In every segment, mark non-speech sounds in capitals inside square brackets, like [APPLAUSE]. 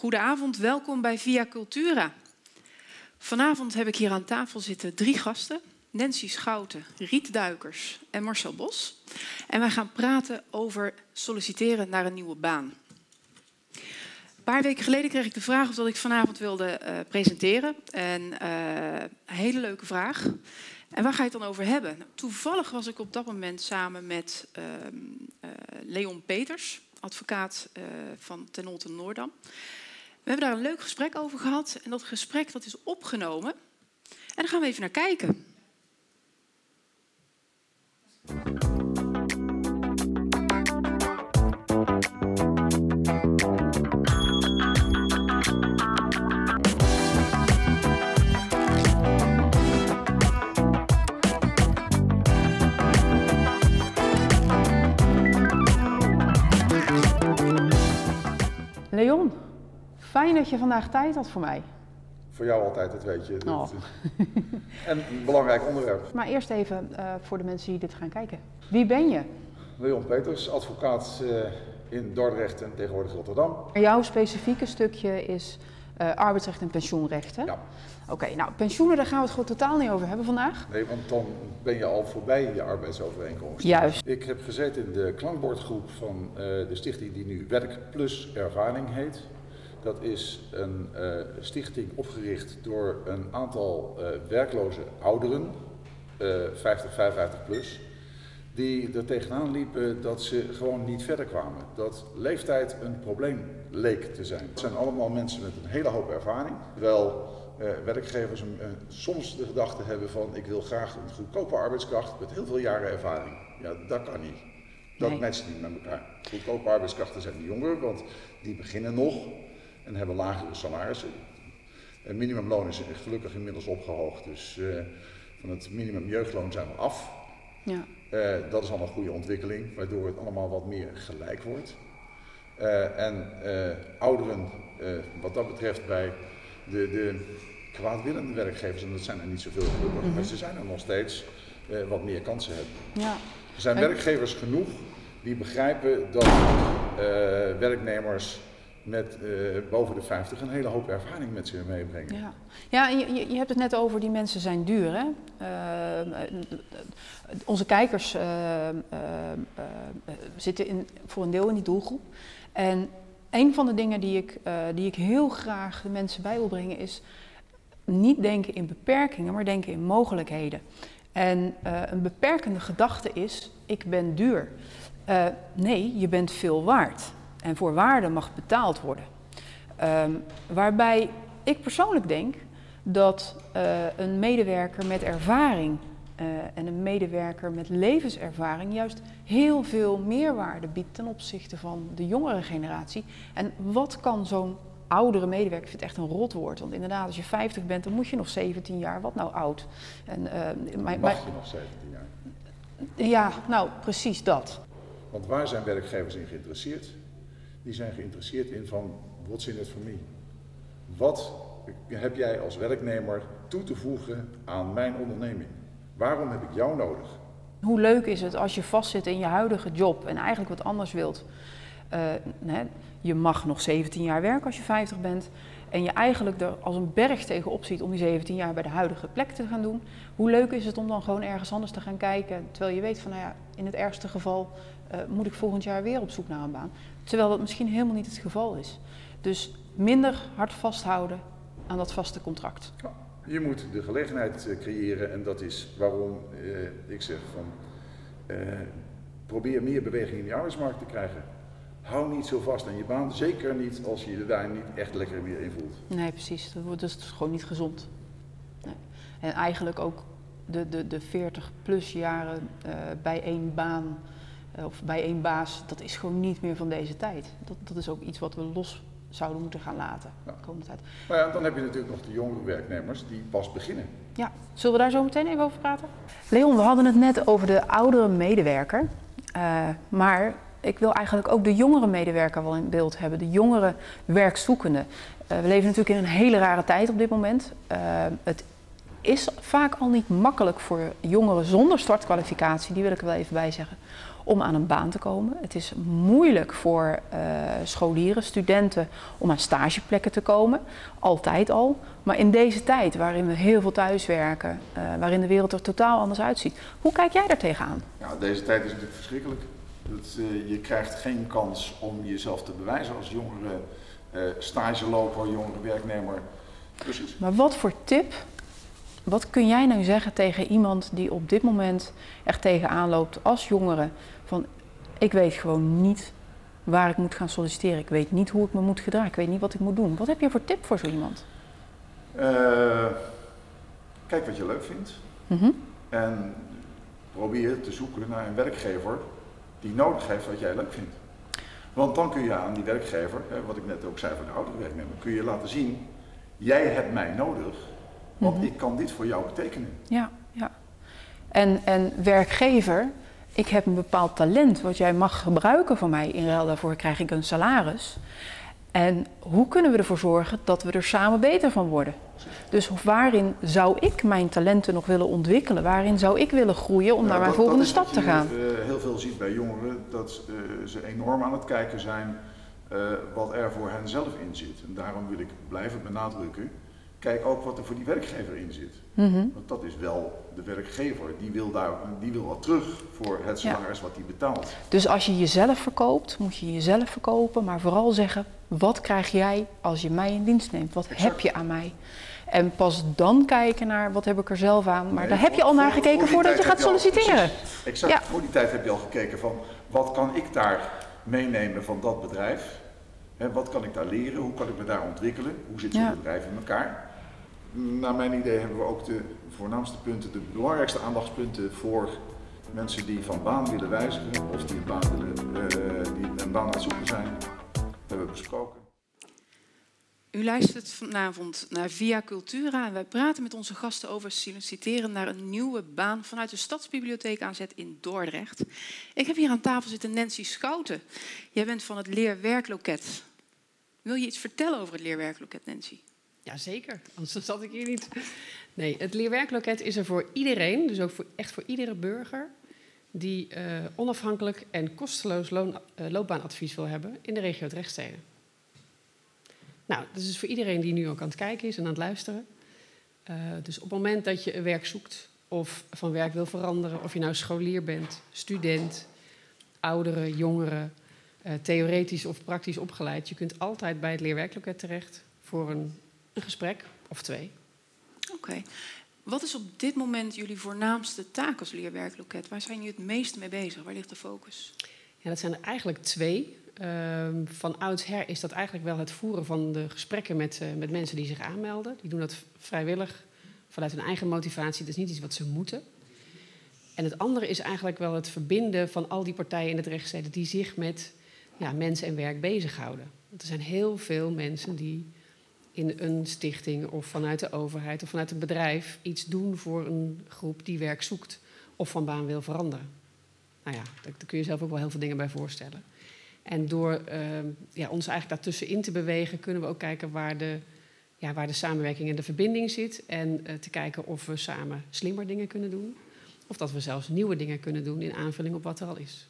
Goedenavond, welkom bij Via Cultura. Vanavond heb ik hier aan tafel zitten drie gasten. Nancy Schouten, Riet Duikers en Marcel Bos. En wij gaan praten over solliciteren naar een nieuwe baan. Een paar weken geleden kreeg ik de vraag of dat ik vanavond wilde uh, presenteren. En uh, een hele leuke vraag. En waar ga je het dan over hebben? Nou, toevallig was ik op dat moment samen met uh, Leon Peters, advocaat van Ten Olten Noordam. We hebben daar een leuk gesprek over gehad. En dat gesprek dat is opgenomen. En daar gaan we even naar kijken. Leon, fijn dat je vandaag tijd had voor mij. Voor jou altijd, dat weet je. Oh. En een belangrijk onderwerp. Maar eerst even uh, voor de mensen die dit gaan kijken. Wie ben je? Leon Peters, advocaat uh, in Dordrecht en tegenwoordig Rotterdam. Jouw specifieke stukje is uh, arbeidsrecht en pensioenrecht, hè? Ja. Oké, okay, nou pensioenen, daar gaan we het gewoon totaal niet over hebben vandaag. Nee, want dan ben je al voorbij je arbeidsovereenkomst. Juist. Ik heb gezeten in de klankbordgroep van uh, de stichting die nu Werk Plus Ervaring heet. Dat is een uh, stichting opgericht door een aantal uh, werkloze ouderen, 50, 55 plus, die er tegenaan liepen dat ze gewoon niet verder kwamen. Dat leeftijd een probleem leek te zijn. Het zijn allemaal mensen met een hele hoop ervaring. Terwijl werkgevers soms de gedachte hebben van ik wil graag een goedkope arbeidskracht met heel veel jaren ervaring. Ja, dat kan niet. Dat nee. matcht niet met elkaar. Goedkope arbeidskrachten zijn de jongeren, want die beginnen nog en hebben lagere salarissen. Het minimumloon is gelukkig inmiddels opgehoogd, dus uh, van het minimum jeugdloon zijn we af. Ja. Uh, dat is al een goede ontwikkeling, waardoor het allemaal wat meer gelijk wordt. Uh, en ouderen, wat dat betreft, bij de, de kwaadwillende werkgevers, en dat zijn er niet zoveel gelukkig, mm -hmm. maar ze zijn er nog steeds, wat meer kansen hebben. Ja. Er zijn werkgevers genoeg die begrijpen dat werknemers met uh, boven de 50 een hele hoop ervaring met zich meebrengen. Ja, ja je, je hebt het net over die mensen zijn duur. Hè? Uh, onze kijkers uh, zitten in, voor een deel in die doelgroep. En een van de dingen die ik, die ik heel graag de mensen bij wil brengen is niet denken in beperkingen, maar denken in mogelijkheden. En een beperkende gedachte is, ik ben duur. nee, je bent veel waard en voor waarde mag betaald worden. Um, waarbij ik persoonlijk denk dat uh, een medewerker met ervaring uh, en een medewerker met levenservaring juist heel veel meerwaarde biedt ten opzichte van de jongere generatie. En wat kan zo'n oudere medewerker, ik vind het echt een rotwoord, want inderdaad als je 50 bent dan moet je nog 17 jaar, wat nou oud? En, uh, mag maar, je nog 17 jaar? Ja, nou precies dat. Want waar zijn werkgevers in geïnteresseerd? Die zijn geïnteresseerd in van what's in it for me? Wat heb jij als werknemer toe te voegen aan mijn onderneming? Waarom heb ik jou nodig? Hoe leuk is het als je vastzit in je huidige job en eigenlijk wat anders wilt? Nee, je mag nog 17 jaar werken als je 50 bent. En je eigenlijk er als een berg tegenop ziet om die 17 jaar bij de huidige plek te gaan doen. Hoe leuk is het om dan gewoon ergens anders te gaan kijken. Terwijl je weet van, nou ja, in het ergste geval uh, moet ik volgend jaar weer op zoek naar een baan. Terwijl dat misschien helemaal niet het geval is. Dus minder hard vasthouden aan dat vaste contract. Ja, je moet de gelegenheid creëren en dat is waarom uh, ik zeg van uh, probeer meer beweging in die arbeidsmarkt te krijgen. Hou niet zo vast aan je baan, zeker niet als je je daar niet echt lekker meer in voelt. Nee, precies. Dat wordt dus gewoon niet gezond. Nee. En eigenlijk ook de, de, de 40 plus jaren uh, bij één baan of bij één baas, dat is gewoon niet meer van deze tijd. Dat, dat is ook iets wat we los zouden moeten gaan laten de komende tijd. Nou ja, dan heb je natuurlijk nog de jongere werknemers die pas beginnen. Ja, zullen we daar zo meteen even over praten? Leon, we hadden het net over de oudere medewerker. Uh, maar ik wil eigenlijk ook de jongere medewerker wel in beeld hebben. De jongere werkzoekende. Uh, we leven natuurlijk in een hele rare tijd op dit moment. Uh, het is vaak al niet makkelijk voor jongeren zonder startkwalificatie, die wil ik er wel even bij zeggen, om aan een baan te komen. Het is moeilijk voor uh, scholieren, studenten om aan stageplekken te komen. Altijd al. Maar in deze tijd waarin we heel veel thuiswerken, uh, waarin de wereld er totaal anders uitziet. Hoe kijk jij daar tegenaan? Ja, deze tijd is natuurlijk verschrikkelijk. Dat, uh, je krijgt geen kans om jezelf te bewijzen als jongere stageloper, jongere werknemer. Precies. Maar wat voor tip wat kun jij nou zeggen tegen iemand die op dit moment echt tegenaan loopt als jongere? Van ik weet gewoon niet waar ik moet gaan solliciteren. Ik weet niet hoe ik me moet gedragen. Ik weet niet wat ik moet doen. Wat heb je voor tip voor zo iemand? Uh, kijk wat je leuk vindt. Mm -hmm. En probeer te zoeken naar een werkgever die nodig heeft wat jij leuk vindt. Want dan kun je aan die werkgever, wat ik net ook zei voor de oudere werknemer, kun je laten zien, jij hebt mij nodig want mhm. ik kan dit voor jou betekenen. Ja, ja. En, en werkgever, ik heb een bepaald talent wat jij mag gebruiken voor mij. In ruil daarvoor krijg ik een salaris. En hoe kunnen we ervoor zorgen dat we er samen beter van worden? Dus waarin zou ik mijn talenten nog willen ontwikkelen? Waarin zou ik willen groeien om naar mijn volgende stap te gaan? Je uh, heel veel ziet bij jongeren, dat uh, ze enorm aan het kijken zijn uh, wat er voor hen zelf in zit. En daarom wil ik blijven benadrukken kijk ook wat er voor die werkgever in zit. Mhm. Want dat is wel de werkgever, die wil, daar, die wil wat terug voor het salaris wat hij betaalt. Dus als je jezelf verkoopt, moet je jezelf verkopen, maar vooral zeggen, wat krijg jij als je mij in dienst neemt? Wat heb je aan mij? En pas dan kijken naar wat heb ik er zelf aan. Maar daar heb je al naar gekeken voordat je gaat solliciteren. exact, ja. voor die tijd heb je al gekeken van wat kan ik daar meenemen van dat bedrijf? wat kan ik daar leren? Hoe kan ik me daar ontwikkelen? Hoe zit zo'n bedrijf in elkaar? Naar mijn idee hebben we ook de voornaamste punten, de belangrijkste aandachtspunten voor mensen die van baan willen wijzigen of die een baan, uh, die een baan aan het zoeken zijn, hebben we besproken. U luistert vanavond naar Via Cultura en wij praten met onze gasten over solliciteren naar een nieuwe baan vanuit de Stadsbibliotheek aanzet in Dordrecht. Ik heb hier aan tafel zitten Nancy Schouten. Jij bent van het Leerwerkloket. Wil je iets vertellen over het Leerwerkloket, Nancy? Jazeker, anders [LAUGHS] zat ik hier niet. Nee, het leerwerkloket is er voor iedereen, dus ook voor, echt voor iedere burger, die uh, onafhankelijk en kosteloos uh, loopbaanadvies wil hebben in de regio Drechtsteden. Nou, dat is dus voor iedereen die nu ook aan het kijken is en aan het luisteren. Uh, dus op het moment dat je een werk zoekt of van werk wil veranderen, of je nou scholier bent, student, ouderen, jongeren, theoretisch of praktisch opgeleid, je kunt altijd bij het leerwerkloket terecht voor een een gesprek of twee. Oké. Wat is op dit moment jullie voornaamste taak als leerwerkloket? Waar zijn jullie het meest mee bezig? Waar ligt de focus? Ja, dat zijn er eigenlijk twee. Um, van oudsher is dat eigenlijk wel het voeren van de gesprekken met, uh, met mensen die zich aanmelden. Die doen dat vrijwillig, vanuit hun eigen motivatie. Dat is niet iets wat ze moeten. En het andere is eigenlijk wel het verbinden van al die partijen in het rechtssteden die zich met ja, mensen en werk bezighouden. Want er zijn heel veel mensen die in een stichting of vanuit de overheid of vanuit een bedrijf iets doen voor een groep die werk zoekt of van baan wil veranderen. Nou ja, daar, kun je zelf ook wel heel veel dingen bij voorstellen. En door uh, ja, ons eigenlijk daartussenin te bewegen, kunnen we ook kijken waar de, ja, waar de samenwerking en de verbinding zit. En uh, te kijken of we samen slimmer dingen kunnen doen. Of dat we zelfs nieuwe dingen kunnen doen in aanvulling op wat er al is.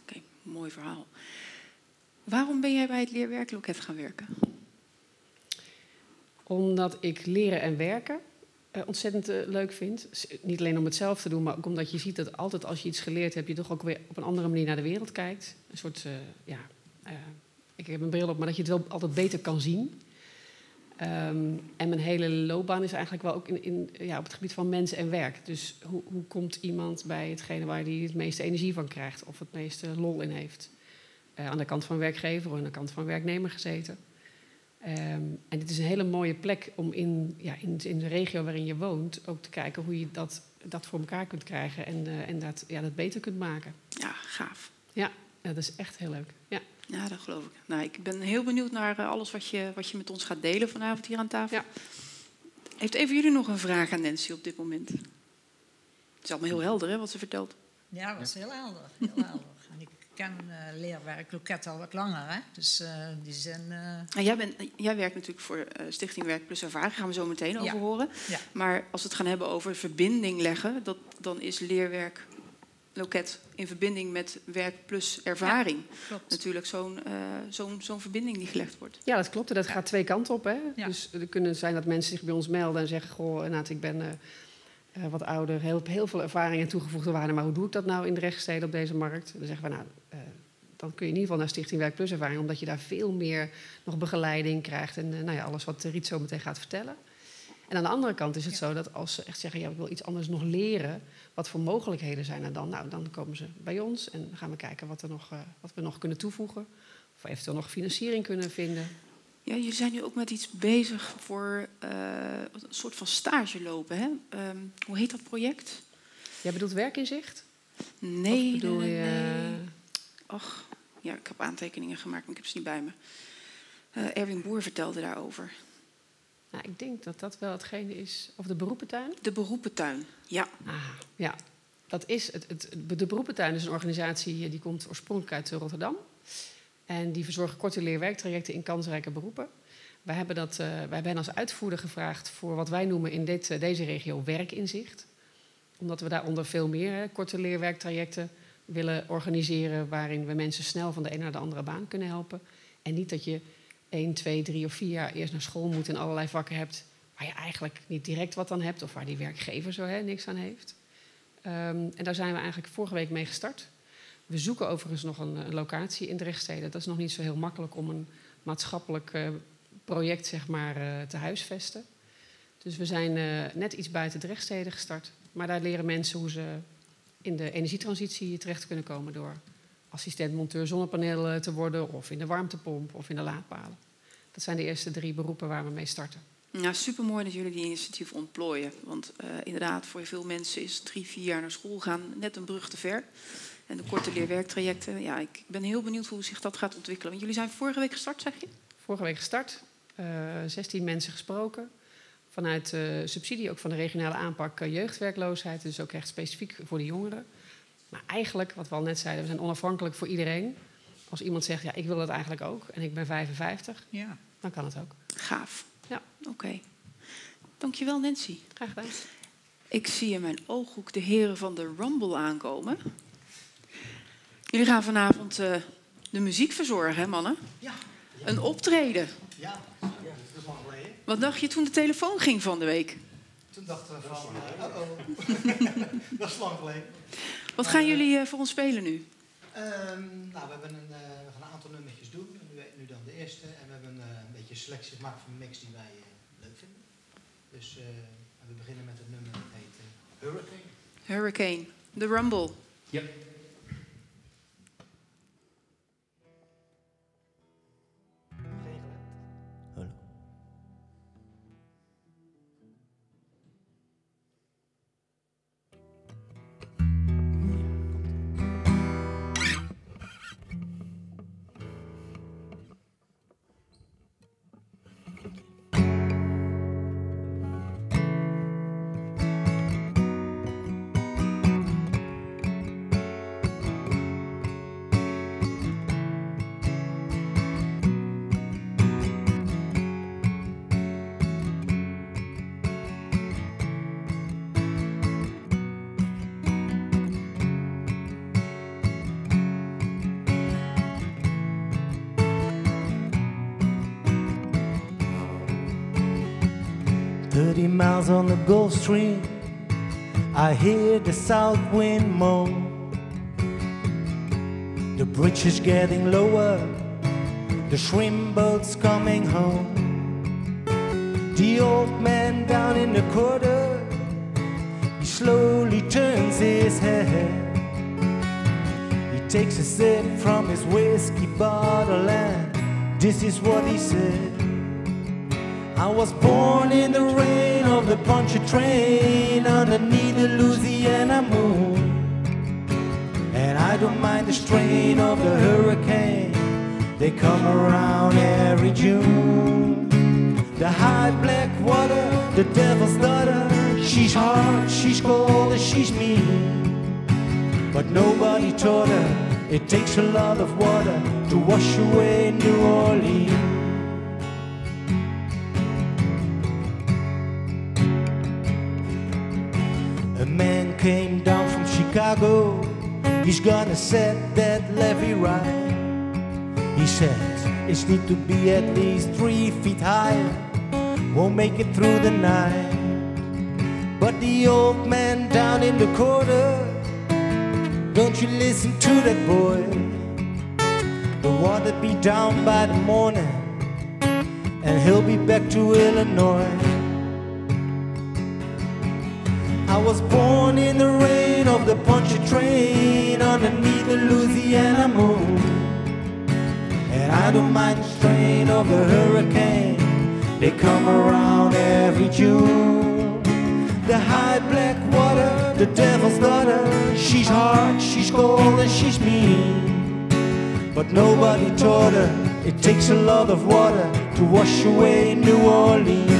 Oké, mooi verhaal. Waarom ben jij bij het leerwerkloket gaan werken? Omdat ik leren en werken uh, ontzettend uh, leuk vind. Niet alleen om het zelf te doen, maar ook omdat je ziet dat altijd als je iets geleerd hebt, je toch ook weer op een andere manier naar de wereld kijkt. Een soort, uh, ja, ik heb een bril op, maar dat je het wel altijd beter kan zien. Um, en mijn hele loopbaan is eigenlijk wel ook in, in, ja, op het gebied van mens en werk. Dus hoe, hoe komt iemand bij hetgene waar hij het meeste energie van krijgt of het meeste lol in heeft? aan de kant van werkgever of aan de kant van werknemer gezeten. Um, en dit is een hele mooie plek om in, ja, in, in, de regio waarin je woont ook te kijken hoe je dat, dat voor elkaar kunt krijgen en, uh, en dat, ja, dat beter kunt maken. Ja, gaaf. Ja, ja, dat is echt heel leuk. Ja. ja, dat geloof ik. Nou, ik ben heel benieuwd naar uh, alles wat je, wat je met ons gaat delen vanavond hier aan tafel. Ja. Heeft even jullie nog een vraag aan Nancy op dit moment? Het is allemaal heel helder, hè, wat ze vertelt. Ja, dat is heel helder. Heel [LAUGHS] helder ken uh, leerwerk Loket al wat langer. Hè? Dus uh, die zijn. Uh... jij, bent, jij werkt natuurlijk voor Stichting Werk Plus Ervaring, daar gaan we zo meteen over horen. Ja. Maar als we het gaan hebben over verbinding leggen, dat, dan is leerwerk loket in verbinding met werk plus ervaring. Klopt. Natuurlijk zo'n eh, zo'n zo'n verbinding die gelegd wordt. Ja, dat klopt. En dat gaat twee kanten op. Hè? Ja. Dus er kunnen zijn dat mensen zich bij ons melden en zeggen... goh, ik ben eh, wat ouder, heel, heel veel ervaring en toegevoegde waarde... maar hoe doe ik dat nou in de rechtssteden op deze markt? Dan zeggen we, nou, eh, dan kun je in ieder geval naar Stichting Werk Plus ervaring... omdat je daar veel meer nog begeleiding krijgt... en eh, nou ja, alles wat Riet zo meteen gaat vertellen. En aan de andere kant is het Ja. zo dat als ze echt zeggen... ja, ik wil iets anders nog leren, wat voor mogelijkheden zijn er dan? Nou, dan komen ze bij ons en gaan we kijken wat, er nog, wat we nog kunnen toevoegen... of we eventueel nog financiering kunnen vinden... Ja, jullie zijn nu ook met iets bezig voor eh, een soort van stage lopen. Hè? Ehm, hoe heet dat project? Jij bedoelt werkinzicht? Nee, Of bedoel nee, je, nee. Ach, ja, ik heb aantekeningen gemaakt, maar ik heb ze niet bij me. Eh, Erwin Boer vertelde daarover. Nou, ik denk dat dat wel hetgene is. Of de beroepentuin? De beroepentuin, ja. Ah, ja. Dat is het, het, de beroepentuin is een organisatie die komt oorspronkelijk uit Rotterdam. En die verzorgen korte leerwerktrajecten in kansrijke beroepen. Wij hebben, dat, eh, wij hebben als uitvoerder gevraagd voor wat wij noemen in dit, eh, deze regio werkinzicht. Omdat we daaronder veel meer hè, korte leerwerktrajecten willen organiseren... waarin we mensen snel van de ene naar de andere baan kunnen helpen. En niet dat je 1, 2, 3 of 4 jaar eerst naar school moet... en allerlei vakken hebt waar je eigenlijk niet direct wat aan hebt... of waar die werkgever zo hè, niks aan heeft. Ehm, en daar zijn we eigenlijk vorige week mee gestart. We zoeken overigens nog een, locatie in de rechtssteden. Dat is nog niet zo heel makkelijk om een maatschappelijk eh, project zeg maar, eh, te huisvesten. Dus we zijn eh, net iets buiten de rechtssteden gestart. Maar daar leren mensen hoe ze in de energietransitie terecht kunnen komen... door assistent-monteur zonnepanelen te worden... of in de warmtepomp of in de laadpalen. Dat zijn de eerste drie beroepen waar we mee starten. Ja, supermooi dat jullie die initiatieven ontplooien. Want inderdaad, voor veel mensen is drie, vier jaar naar school gaan net een brug te ver. En de korte leerwerktrajecten, ja, ik ben heel benieuwd hoe zich dat gaat ontwikkelen. Want jullie zijn vorige week gestart, zeg je? Vorige week gestart, eh 16 mensen gesproken. Vanuit eh, subsidie ook van de regionale aanpak eh, jeugdwerkloosheid. Dus ook echt specifiek voor de jongeren. Maar eigenlijk, wat we al net zeiden, we zijn onafhankelijk voor iedereen. Als iemand zegt, ja, ik wil dat eigenlijk ook en ik ben 55, Ja. dan kan het ook. Gaaf. Ja. Oké. Dankjewel, Nancy. Graag gedaan. Ik zie in mijn ooghoek de heren van de Rumble aankomen. Jullie gaan vanavond eh, de muziek verzorgen, hè, mannen? Ja. Een optreden. Ja, ja, dat is lang geleden. Wat dacht je toen de telefoon ging van de week? Toen dachten we van, uh oh [LAUGHS] dat is lang geleden. Wat gaan jullie eh, voor ons spelen nu? Ehm, nou, we, hebben een, eh, we gaan een aantal nummertjes doen. En Nu, nu dan de eerste. En we hebben eh, een beetje een selectie gemaakt van een mix die wij eh, leuk vinden. Dus eh, we beginnen met het nummer dat heet eh, Hurricane. Hurricane, de Rumble. Yep. On the Gulf Stream, I hear the south wind moan. The bridge is getting lower, the shrimp boat's coming home. The old man down in the quarter, he slowly turns his head. He takes a sip from his whiskey bottle, and this is what he said. I was born in the rain the punchy train underneath the Louisiana moon. And I don't mind the strain of the hurricane, they come around every June. The high black water, the devil's daughter, she's hard, she's cold, and she's mean. But nobody taught her it takes a lot of water to wash away New Orleans. Chicago He's gonna set that levee right. He says it's need to be at least three feet higher. Won't make it through the night. But the old man down in the corner, don't you listen to that boy? The water be down by the morning, and he'll be back to Illinois. I was born in the rain of the punchy train underneath the Louisiana moon. And I don't mind the strain of the hurricane, they come around every June. The high black water, the devil's daughter, she's hard, she's cold, and she's mean. But nobody taught her it takes a lot of water to wash away New Orleans.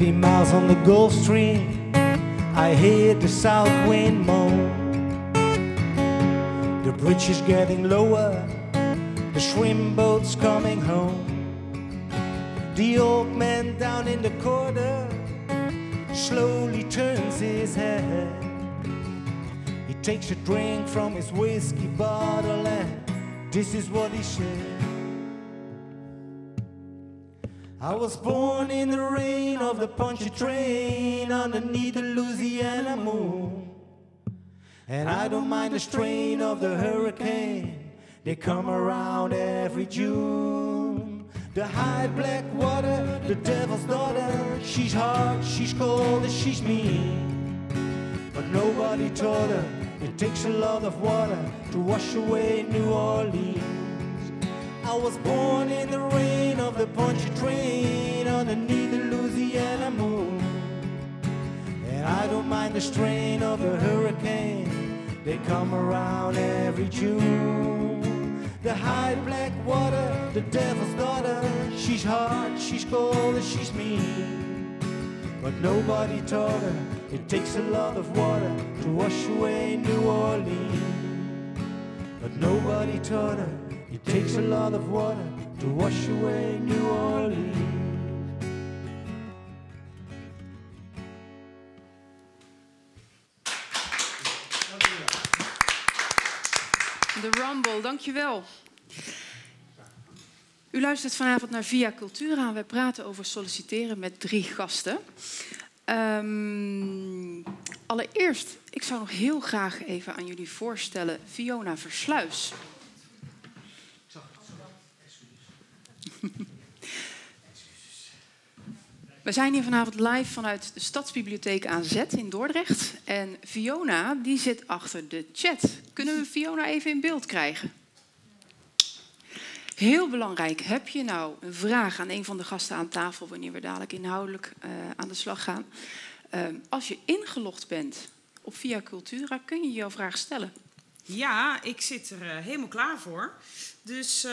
Thirty miles on the Gulf Stream, I hear the south wind moan. The bridge is getting lower, the swim boat's coming home. The old man down in the corner slowly turns his head. He takes a drink from his whiskey bottle, and this is what he said. I was born in the rain of the punchy train underneath the Louisiana moon. And I don't mind the strain of the hurricane, they come around every June. The high black water, the devil's daughter, she's hard, she's cold, and she's mean. But nobody taught her it takes a lot of water to wash away New Orleans. I was born in the rain of the punchy train underneath the Louisiana moon. And I don't mind the strain of the hurricane, they come around every June. The high black water, the devil's daughter, she's hard, she's cold, and she's mean. But nobody taught her it takes a lot of water to wash away New Orleans. But nobody taught her it takes a lot of water to wash away New Orleans. De Rumble, dankjewel. U luistert vanavond naar Via Cultura. We praten over solliciteren met drie gasten. Ehm, allereerst, ik zou nog heel graag even aan jullie voorstellen Fiona Versluis. We zijn hier vanavond live vanuit de Stadsbibliotheek AZ in Dordrecht. En Fiona, die zit achter de chat. Kunnen we Fiona even in beeld krijgen? Heel belangrijk, heb je nou een vraag aan een van de gasten aan tafel... wanneer we dadelijk inhoudelijk uh, aan de slag gaan... Uh, als je ingelogd bent op Via Cultura, kun je jouw vraag stellen. Ja, ik zit er uh, helemaal klaar voor. Dus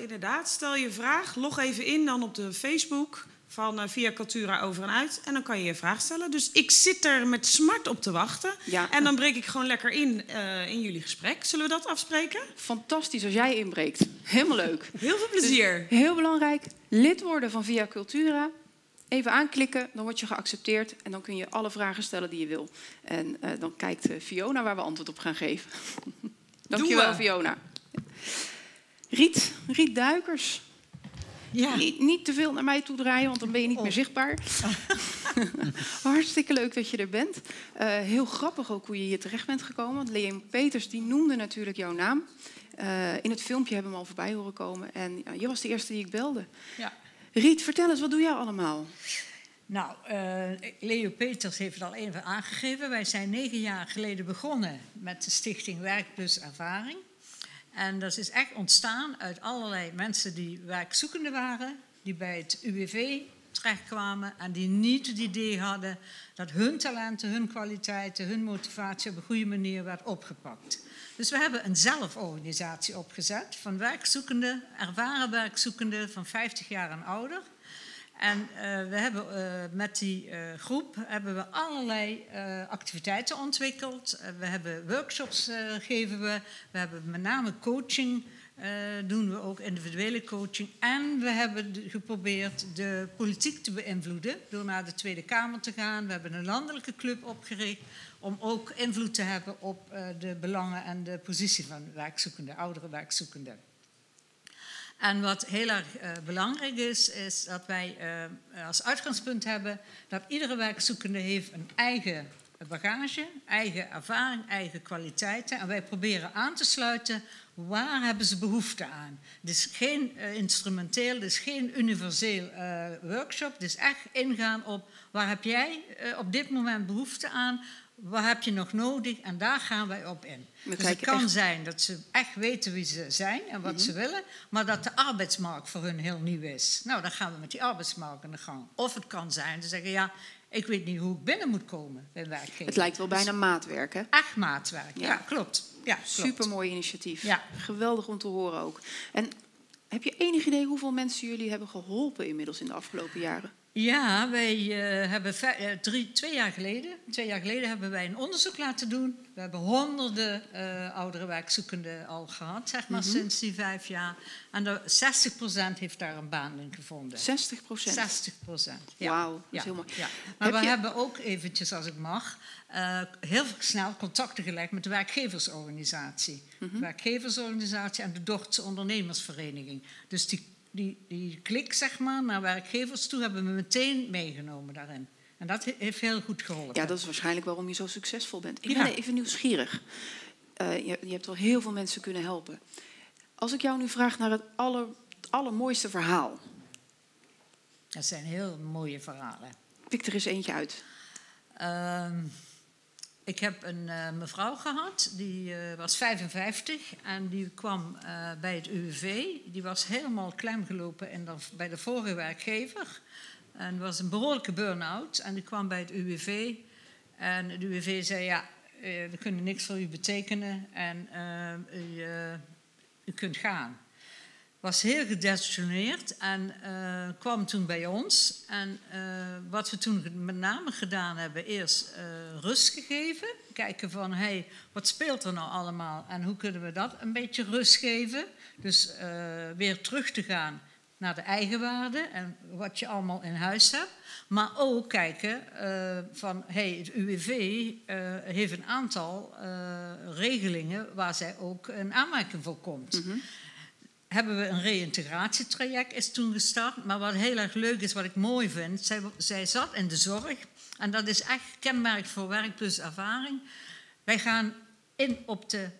inderdaad, stel je vraag. Log even in dan op de Facebook van uh, Via Cultura over en uit. En dan kan je je vraag stellen. Dus ik zit er met smart op te wachten. Ja. En dan breek ik gewoon lekker in uh, in jullie gesprek. Zullen we dat afspreken? Fantastisch als jij inbreekt. Helemaal leuk. [LAUGHS] Heel veel plezier. Dus heel belangrijk, lid worden van Via Cultura. Even aanklikken, dan word je geaccepteerd. En dan kun je alle vragen stellen die je wil. En uh, dan kijkt Fiona waar we antwoord op gaan geven. [LAUGHS] Dankjewel, Fiona. Riet, Riet Duikers. Ja. Niet, niet, te veel naar mij toe draaien, want dan ben je niet oh. meer zichtbaar. [LAUGHS] Hartstikke leuk dat je er bent. Uh, heel grappig ook hoe je hier terecht bent gekomen. Want Leon Peters die noemde natuurlijk jouw naam. Uh, in het filmpje hebben we hem al voorbij horen komen. En uh, je was de eerste die ik belde. Ja. Riet, vertel eens, wat doe jij allemaal? Nou, Leo Peters heeft het al even aangegeven. Wij zijn negen jaar geleden begonnen met de stichting Werk Plus Ervaring. En dat is echt ontstaan uit allerlei mensen die werkzoekende waren, die bij het UWV terechtkwamen en die niet het idee hadden dat hun talenten, hun kwaliteiten, hun motivatie op een goede manier werd opgepakt. Dus we hebben een zelforganisatie opgezet van werkzoekenden, ervaren werkzoekenden van 50 jaar en ouder. En uh, we hebben uh, met die uh, groep hebben we allerlei activiteiten ontwikkeld. we hebben workshops geven we. We hebben met name coaching doen we ook individuele coaching. En we hebben geprobeerd de politiek te beïnvloeden door naar de Tweede Kamer te gaan. We hebben een landelijke club opgericht om ook invloed te hebben op de belangen en de positie van werkzoekenden, oudere werkzoekenden. En wat heel erg uh, belangrijk is, is dat wij uh, als uitgangspunt hebben dat iedere werkzoekende heeft een eigen bagage, eigen ervaring, eigen kwaliteiten. En wij proberen aan te sluiten waar hebben ze behoefte aan. Het is geen uh, instrumenteel, het is geen universeel workshop. Het is echt ingaan op waar heb jij op dit moment behoefte aan wat heb je nog nodig? En daar gaan wij op in. dus het kan zijn dat ze echt weten wie ze zijn en wat ze willen, maar dat de arbeidsmarkt voor hun heel nieuw is. Nou, dan gaan we met die arbeidsmarkt aan de gang. Of het kan zijn dat ze zeggen, ja, ik weet niet hoe ik binnen moet komen bij werkgever. Het lijkt wel Dus bijna maatwerk, hè? echt maatwerk, ja, Ja. klopt. Ja. Supermooi initiatief. Ja. Geweldig om te horen ook. En heb je enig idee hoeveel mensen jullie hebben geholpen inmiddels in de afgelopen jaren? Ja, wij eh, hebben eh, drie, twee jaar geleden, twee jaar geleden hebben wij een onderzoek laten doen. We hebben honderden eh oudere werkzoekenden al gehad, zeg maar, sinds die vijf jaar. En de 60% heeft daar een baan in gevonden. 60 procent. 60 procent. Ja. Wauw, dat is heel mooi. ja. Maar Heb we je- hebben ook eventjes, als ik mag, heel snel contacten gelegd met de werkgeversorganisatie. Mhm. De werkgeversorganisatie en de Dortse ondernemersvereniging. Dus die, die, die klik, zeg maar, naar werkgevers toe hebben we meteen meegenomen daarin. En dat he- heeft heel goed geholpen. Ja, dat is waarschijnlijk waarom je zo succesvol bent. Ik Ja. ben even nieuwsgierig. Eh, je, je hebt wel heel veel mensen kunnen helpen. Als ik jou nu vraag naar het, aller, het allermooiste verhaal. Dat zijn heel mooie verhalen. Pik er eens eentje uit. Ehm, ik heb een eh, mevrouw gehad, die eh, was 55 en die kwam eh, bij het UWV. Die was helemaal klemgelopen in de, bij de vorige werkgever. En was een behoorlijke burn-out. En die kwam bij het UWV. En het UWV zei, ja, we kunnen niks voor u betekenen en u, u kunt gaan was heel gedesillusioneerd en eh, kwam toen bij ons. En eh, wat we toen met name gedaan hebben, eerst eh, rust gegeven. Kijken van, hey, wat speelt er nou allemaal en hoe kunnen we dat een beetje rust geven. Dus weer terug te gaan naar de eigenwaarde en wat je allemaal in huis hebt. Maar ook kijken van, hey, het UWV heeft een aantal regelingen waar zij ook een aanmerking voor komt hebben we een reïntegratietraject is toen gestart. Maar wat heel erg leuk is, wat ik mooi vind, zij, zij zat in de zorg. En dat is echt kenmerk voor werk plus ervaring. Wij gaan in op de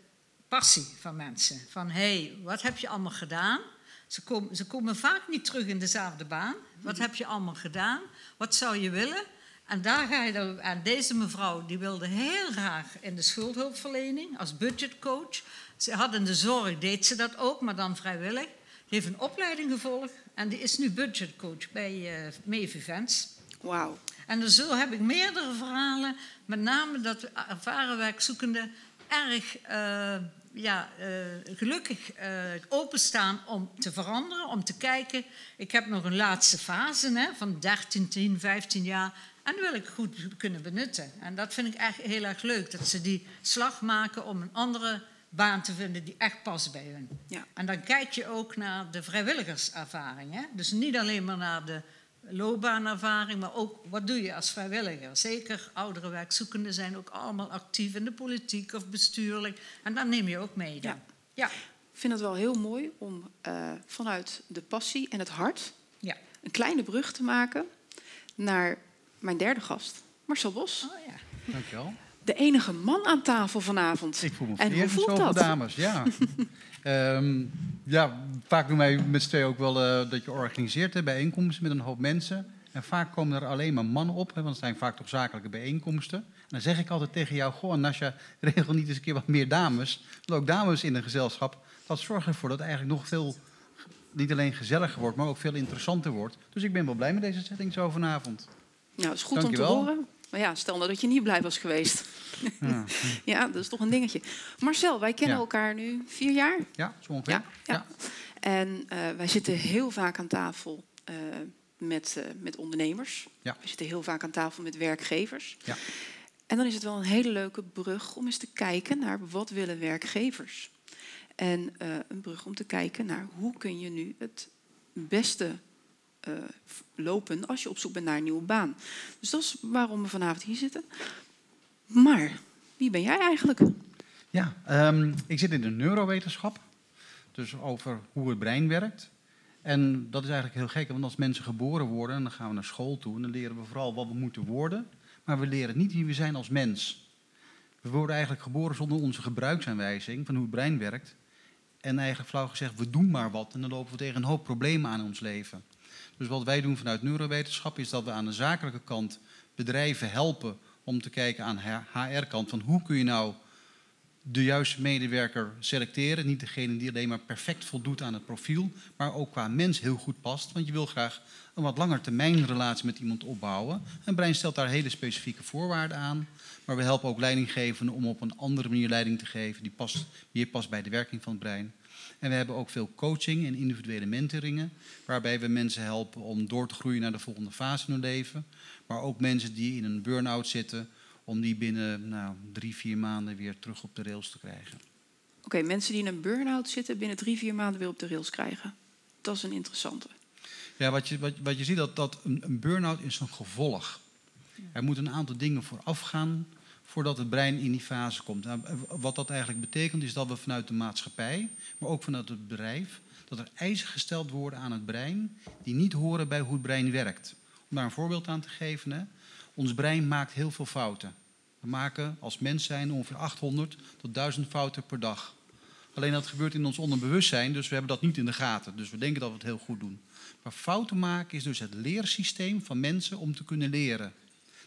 passie van mensen. Van, hé, hey, wat heb je allemaal gedaan? Ze komen, ze komen vaak niet terug in dezelfde baan. Wat heb je allemaal gedaan? Wat zou je willen? En daar ga je dan aan deze mevrouw, die wilde heel graag in de schuldhulpverlening als budgetcoach. Ze had in de zorg, deed ze dat ook, maar dan vrijwillig. Die heeft een opleiding gevolgd en die is nu budgetcoach bij uh, Mevivens. Wauw. En dus zo heb ik meerdere verhalen, met name dat ervaren werkzoekenden erg uh, ja, uh, gelukkig uh, openstaan om te veranderen, om te kijken. Ik heb nog een laatste fase hè, van 13, 10, 15 jaar. En die wil ik goed kunnen benutten. En dat vind ik echt heel erg leuk, dat ze die slag maken om een andere baan te vinden die echt past bij hun. Ja. En dan kijk je ook naar de vrijwilligerservaring. Hè? Dus niet alleen maar naar de loopbaanervaring, maar ook wat doe je als vrijwilliger. Zeker oudere werkzoekenden zijn ook allemaal actief in de politiek of bestuurlijk. En dat neem je ook mee dan. Ja. Ja. Ik vind het wel heel mooi om uh, vanuit de passie en het hart ja. een kleine brug te maken naar mijn derde gast, Marcel Bos. Oh, ja. Dankjewel. De enige man aan tafel vanavond. Ik voel me en hoe voelt zoveel dat? dames, ja. um, [LAUGHS] ja, vaak doen wij met z'n tweeën ook wel uh, dat je organiseert hè, bijeenkomsten met een hoop mensen. En vaak komen er alleen maar mannen op, hè, want het zijn vaak toch zakelijke bijeenkomsten. dan zeg ik altijd tegen jou, goh, Nasja, [LAUGHS] regel niet eens een keer wat meer dames. Want ook dames in een gezelschap, dat zorgt ervoor dat het eigenlijk nog veel, niet alleen gezelliger wordt, maar ook veel interessanter wordt. Dus ik ben wel blij met deze setting zo vanavond. Nou, dat is goed om te horen. Maar ja, stel nou dat je niet blij was geweest. [LAUGHS] Ja, Ja, dat is toch een dingetje. Marcel, wij kennen Ja. elkaar nu vier jaar. ja zo ongeveer. Ja, ja. En eh, wij zitten heel vaak aan tafel eh, met, eh, met ondernemers. Ja. We zitten heel vaak aan tafel met werkgevers. Ja. En dan is het wel een hele leuke brug om eens te kijken naar wat willen werkgevers. En een brug om te kijken naar hoe kun je nu het beste v- lopen als je op zoek bent naar een nieuwe baan. Dus dat is waarom we vanavond hier zitten. Maar wie ben jij eigenlijk? Ja, ehm, ik zit in de neurowetenschap. Dus over hoe het brein werkt. En dat is eigenlijk heel gek, want als mensen geboren worden, dan gaan we naar school toe en dan leren we vooral wat we moeten worden. Maar we leren niet wie we zijn als mens. We worden eigenlijk geboren zonder onze gebruiksaanwijzing van hoe het brein werkt. En eigenlijk flauw gezegd, we doen maar wat en dan lopen we tegen een hoop problemen aan in ons leven. Dus wat wij doen vanuit neurowetenschap is dat we aan de zakelijke kant bedrijven helpen om te kijken aan HR-kant van hoe kun je nou de juiste medewerker selecteren. Niet degene die alleen maar perfect voldoet aan het profiel, maar ook qua mens heel goed past. Want je wil graag een wat langer termijn relatie met iemand opbouwen. En Brein stelt daar hele specifieke voorwaarden aan. Maar we helpen ook leidinggevenden om op een andere manier leiding te geven die past, meer past bij de werking van het brein. En we hebben ook veel coaching en individuele mentoringen, waarbij we mensen helpen om door te groeien naar de volgende fase in hun leven. Maar ook mensen die in een burn-out zitten, om die binnen nou, drie, vier maanden weer terug op de rails te krijgen. Oké, mensen die in een burn-out zitten, binnen drie, vier maanden weer op de rails krijgen. Dat is een interessante. Ja, wat je, wat, wat je ziet, dat, dat een, een burn-out is een gevolg. Er moeten een aantal dingen vooraf gaan voordat het brein in die fase komt. Nou, wat dat eigenlijk betekent, is dat we vanuit de maatschappij, maar ook vanuit het bedrijf, dat er eisen gesteld worden aan het brein die niet horen bij hoe het brein werkt. Om daar een voorbeeld aan te geven, ons brein maakt heel veel fouten. We maken als mens zijn ongeveer 800 tot 1000 fouten per dag. Alleen dat gebeurt in ons onderbewustzijn, dus we hebben dat niet in de gaten. Dus we denken dat we het heel goed doen. Maar fouten maken is dus het leersysteem van mensen om te kunnen leren.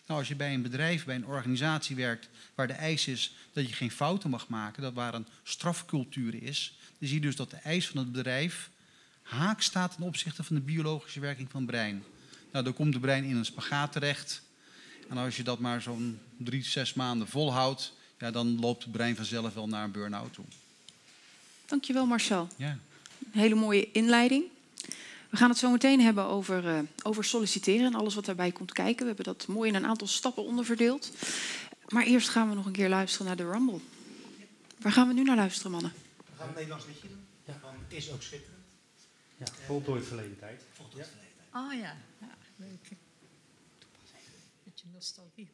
Nou, als je bij een bedrijf, bij een organisatie werkt waar de eis is dat je geen fouten mag maken, dat waar een strafcultuur is, dan zie je dus dat de eis van het bedrijf haak staat ten opzichte van de biologische werking van het brein. Nou, dan komt het brein in een spagaat terecht. En als je dat maar zo'n drie, zes maanden volhoudt, ja, dan loopt het brein vanzelf wel naar een burn-out toe. Dankjewel Marcel. Ja. Een hele mooie inleiding. We gaan het zo meteen hebben over, eh, over solliciteren en alles wat daarbij komt kijken. We hebben dat mooi in een aantal stappen onderverdeeld. Maar eerst gaan we nog een keer luisteren naar de Rumble. Waar gaan we nu naar luisteren, mannen? We gaan een Nederlands liedje doen. Ja. Van Is ook schitterend. Ja, voltooid verleden tijd. Ja. Oh ja, ja leuk. Beetje nostalgie.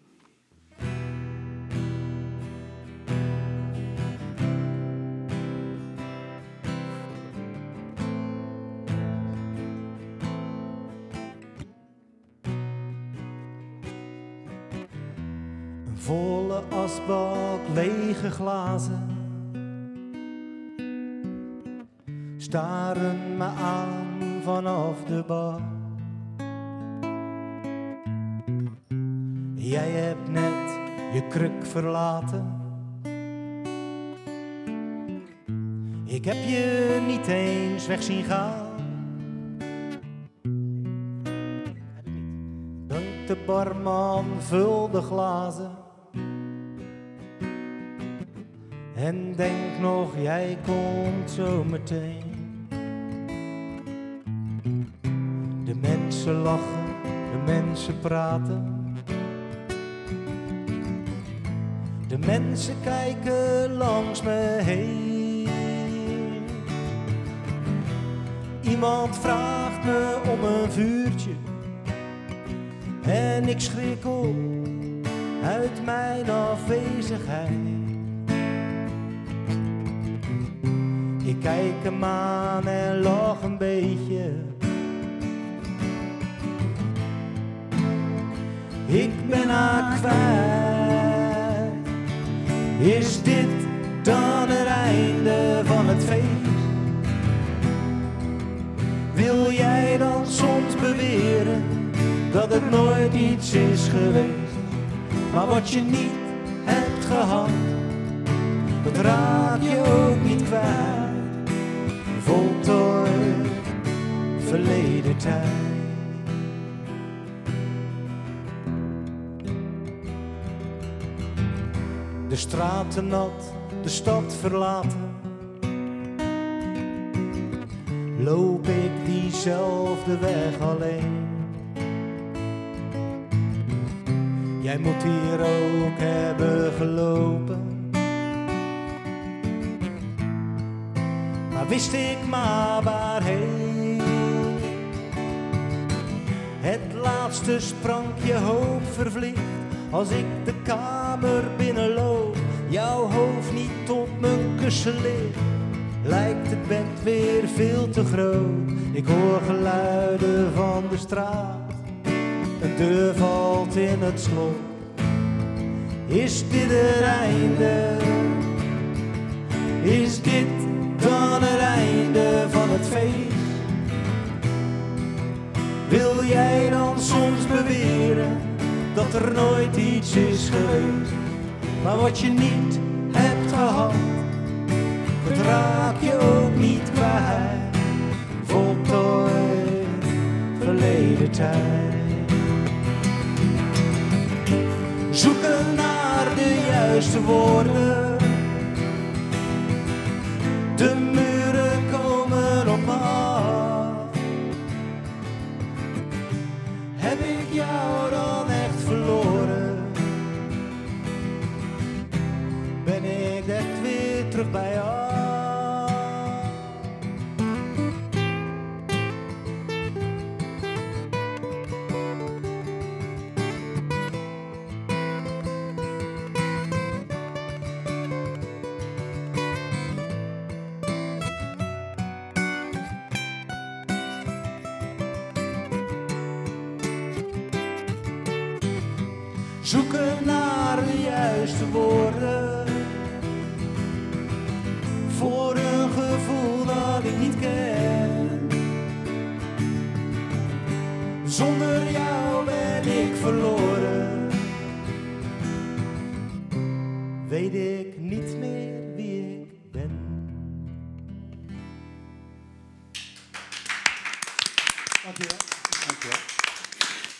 Volle asbak, lege glazen. Staren me aan vanaf de bar. Jij hebt net je kruk verlaten. Ik heb je niet eens weg zien gaan. De barman, vul de glazen. En denk nog, jij komt zo meteen. De mensen lachen, de mensen praten. De mensen kijken langs me heen. Iemand vraagt me om een vuurtje. En ik schrik op uit mijn afwezigheid. Kijk hem aan en lach een beetje. Ik ben haar kwijt. Is dit dan het einde van het feest? Wil jij dan soms beweren dat het nooit iets is geweest? Maar wat je niet hebt gehad, dat raak je ook niet kwijt. Voltooid verleden tijd. De straten nat, de stad verlaten. Loop ik diezelfde weg alleen. Jij moet hier ook hebben gelopen. Wist ik maar waarheen. Het laatste sprankje hoop vervliegt als ik de kamer binnenloop. Jouw hoofd niet op mijn kussen ligt. Lijkt het bed weer veel te groot. Ik hoor geluiden van de straat. Een deur valt in het slot. Is dit het einde? Is dit dan het einde van het feest? Wil jij dan soms beweren dat er nooit iets is geweest? Maar wat je niet hebt gehad, dat raak je ook niet kwijt. Voltooid verleden tijd. Zoeken naar de juiste woorden. De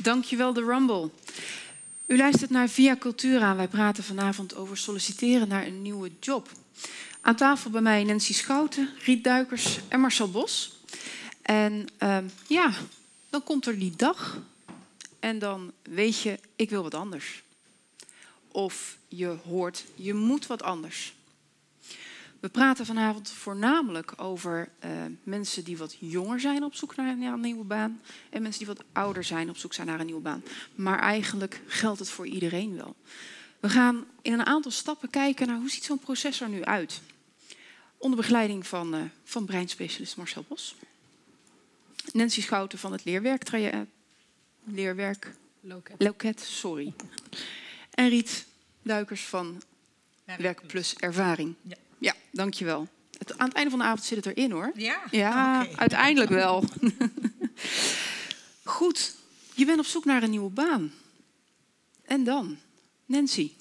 Dankjewel, de Rumble. U luistert naar Via Cultura. Wij praten vanavond over solliciteren naar een nieuwe job. Aan tafel bij mij Nancy Schouten, Riet Duikers en Marcel Bos. En ehm, ja, dan komt er die dag en dan weet je, ik wil wat anders. Of je hoort, je moet wat anders. We praten vanavond voornamelijk over eh, mensen die wat jonger zijn op zoek naar, naar een nieuwe baan. En mensen die wat ouder zijn op zoek zijn naar een nieuwe baan. Maar eigenlijk geldt het voor iedereen wel. We gaan in een aantal stappen kijken naar hoe ziet zo'n proces er nu uit. Onder begeleiding van, eh, van breinspecialist Marcel Bos. Nancy Schouten van het leerwerk, leerwerk Loket. Loket, sorry. En Riet Duikers van Werk Plus Ervaring. Ja. Ja, dankjewel. Het, aan het einde van de avond zit het erin hoor. Ja? Ja, uiteindelijk wel. [LAUGHS] Goed, je bent op zoek naar een nieuwe baan. En dan? Nancy.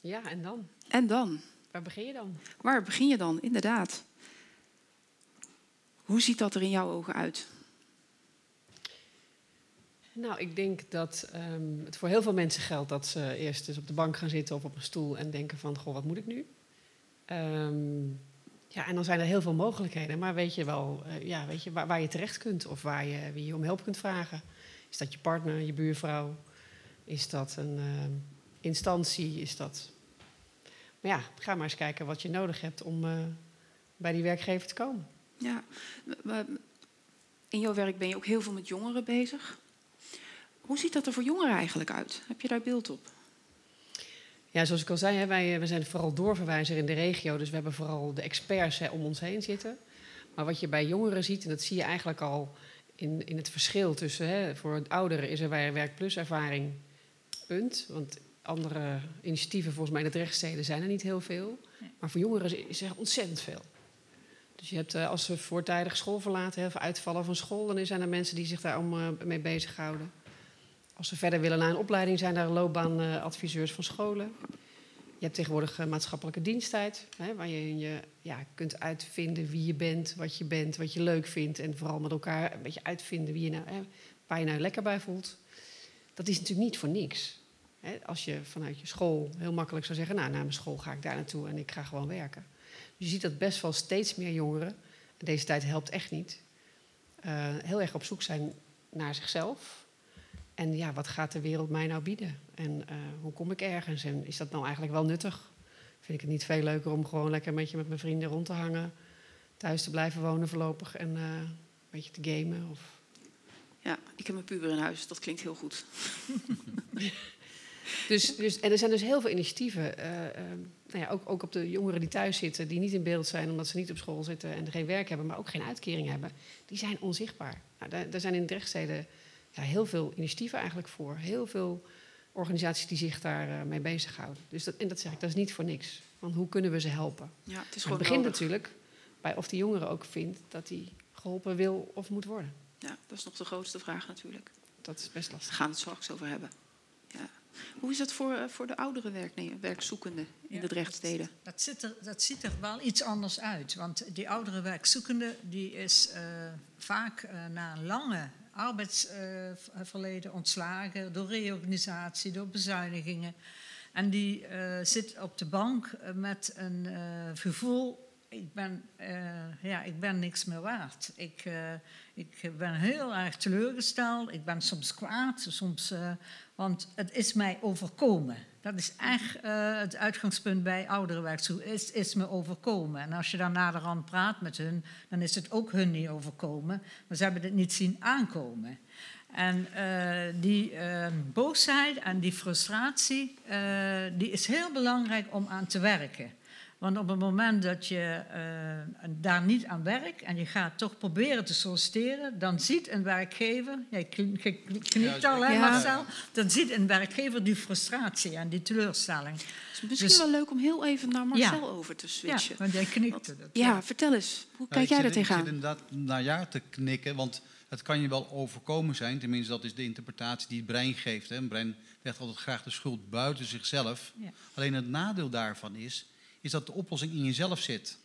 Ja, en dan? En dan? Waar begin je dan? Waar begin je dan? Inderdaad. Hoe ziet dat er in jouw ogen uit? Nou, ik denk dat ehm, het voor heel veel mensen geldt dat ze eerst eens op de bank gaan zitten of op een stoel en denken van, goh, wat moet ik nu? Ehm, ja, en dan zijn er heel veel mogelijkheden, maar weet je wel eh, ja, weet je, waar, je terecht kunt of waar je, wie je om hulp kunt vragen? Is dat je partner, je buurvrouw? Is dat een ehm, instantie? Is dat... Maar ja, ga maar eens kijken wat je nodig hebt om eh, bij die werkgever te komen. Ja, in jouw werk ben je ook heel veel met jongeren bezig. Hoe ziet dat er voor jongeren eigenlijk uit? Heb je daar beeld op? Ja, zoals ik al zei, wij, wij zijn vooral doorverwijzer in de regio. Dus we hebben vooral de experts om ons heen zitten. Maar wat je bij jongeren ziet, en dat zie je eigenlijk al in, in het verschil tussen... Hè, voor het ouderen is er bij Werkplus ervaring, punt. Want andere initiatieven volgens mij in het rechtssteden zijn er niet heel veel. Maar voor jongeren is er ontzettend veel. Dus je hebt, eh, als ze voortijdig school verlaten of uitvallen van school... dan zijn er mensen die zich daar om, eh, mee bezighouden. Als ze verder willen naar een opleiding, zijn daar loopbaanadviseurs van scholen. Je hebt tegenwoordig eh, maatschappelijke diensttijd, hè, waar je je ja, kunt uitvinden wie je bent, wat je bent, wat je leuk vindt. En vooral met elkaar een beetje uitvinden wie je nou, hè, waar je nou lekker bij voelt. Dat is natuurlijk niet voor niks. Hè, als je vanuit je school heel makkelijk zou zeggen, nou, na mijn school ga ik daar naartoe en ik ga gewoon werken. Dus je ziet dat best wel steeds meer jongeren, en deze tijd helpt echt niet, eh, heel erg op zoek zijn naar zichzelf. En ja, wat gaat de wereld mij nou bieden? En eh, hoe kom ik ergens? En is dat nou eigenlijk wel nuttig? Vind ik het niet veel leuker om gewoon lekker een beetje met mijn vrienden rond te hangen, thuis te blijven wonen voorlopig en eh, een beetje te gamen? Of... Ja, ik heb mijn puber in huis. Dat klinkt heel goed. [LAUGHS] Dus, dus, en er zijn dus heel veel initiatieven, eh, nou ja, ook, ook op de jongeren die thuis zitten, die niet in beeld zijn omdat ze niet op school zitten en geen werk hebben, maar ook geen uitkering hebben. Die zijn onzichtbaar. Nou, daar, daar zijn in Drechtsteden ja, heel veel initiatieven eigenlijk voor. Heel veel organisaties die zich daarmee mee bezighouden. Dus dat, en dat zeg ik, dat is niet voor niks. Want hoe kunnen we ze helpen? Ja, het is het begint nodig. natuurlijk bij of die jongere ook vindt dat hij geholpen wil of moet worden. Ja, dat is nog de grootste vraag natuurlijk. Dat is best Daar lastig. gaan we het straks over hebben. Ja. Hoe is dat voor, eh, voor de oudere werkne- werkzoekenden in Ja, de Drechtsteden? Dat, ziet er, dat ziet er wel iets anders uit. Want die oudere werkzoekende die is eh, vaak eh, na een lange arbeidsverleden ontslagen door reorganisatie, door bezuinigingen. En die eh, zit op de bank eh, met een eh, gevoel. Ik ben, ja, ik ben niks meer waard. Ik, ik ben heel erg teleurgesteld. Ik ben soms kwaad. Soms, want het is mij overkomen. Dat is echt eh, het uitgangspunt bij ouderenwerkzoek. Is, is me overkomen. En als je dan naderhand praat met hun, dan is het ook hun niet overkomen. Maar ze hebben het niet zien aankomen. En eh, die eh, boosheid en die frustratie, die is heel belangrijk om aan te werken. Want op het moment dat je eh, daar niet aan werkt en je gaat toch proberen te solliciteren, dan ziet een werkgever, jij knikt al hè Ja. Marcel, dan ziet een werkgever die frustratie en die teleurstelling. Het is misschien Dus- wel leuk om heel even naar Marcel Ja. over te Ja, switchen. want jij knikte. Dat, Ja, vertel eens. Hoe Nou, kijk jij zit- daar tegenaan? Ik zit inderdaad naar ja te knikken, want het kan je wel overkomen zijn. Tenminste, dat is de interpretatie die het brein geeft. Hè. Een brein legt altijd graag de schuld buiten zichzelf. Ja. Alleen het nadeel daarvan is, is dat de oplossing in jezelf zit.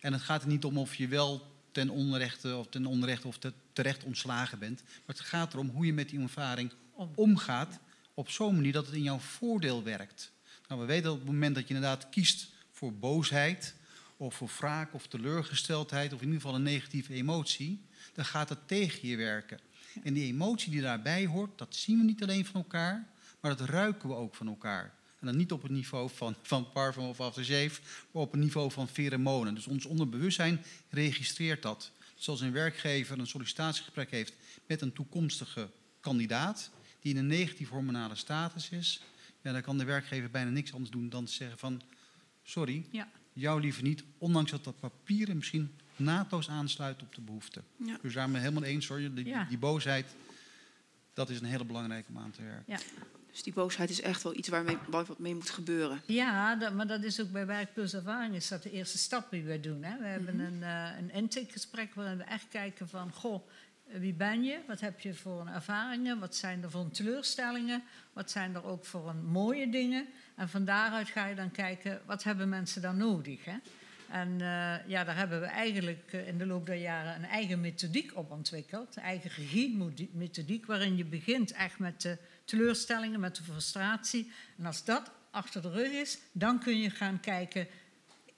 En het gaat er niet om of je wel ten onrechte of ten onrechte of te- terecht ontslagen bent. Maar het gaat erom hoe je met die ervaring Om. omgaat op zo'n manier dat het in jouw voordeel werkt. Nou, we weten dat op het moment dat je inderdaad kiest voor boosheid of voor wraak of teleurgesteldheid of in ieder geval een negatieve emotie, dan gaat het tegen je werken. En die emotie die daarbij hoort, dat zien we niet alleen van elkaar, maar dat ruiken we ook van elkaar. En dan niet op het niveau van, van parfum of aftershave, maar op het niveau van pheromonen. Dus ons onderbewustzijn registreert dat. Dus als een werkgever een sollicitatiegesprek heeft met een toekomstige kandidaat die in een negatief hormonale status is, ja, dan kan de werkgever bijna niks anders doen dan te zeggen van sorry, Ja. jou liever niet, ondanks dat dat papieren misschien naadloos aansluit op de behoefte. Ja. Dus daar ben ik helemaal eens hoor. Die, Ja. die boosheid, dat is een hele belangrijke om aan te werken. Dus die boosheid is echt wel iets waarmee, waar wat mee moet gebeuren. Ja, dat, maar dat is ook bij Werkplus Ervaring is dat de eerste stap die we doen. Hè. We hebben een, eh een intakegesprek waarin we echt kijken van... Goh, wie ben je? Wat heb je voor een ervaringen? Wat zijn er voor teleurstellingen? Wat zijn er ook voor een mooie dingen? En van daaruit ga je dan kijken, wat hebben mensen dan nodig? Hè? En eh, ja, daar hebben we eigenlijk eh, in de loop der jaren een eigen methodiek op ontwikkeld. Een eigen regie-methodiek, waarin je begint echt met de teleurstellingen, met de frustratie. En als dat achter de rug is, dan kun je gaan kijken...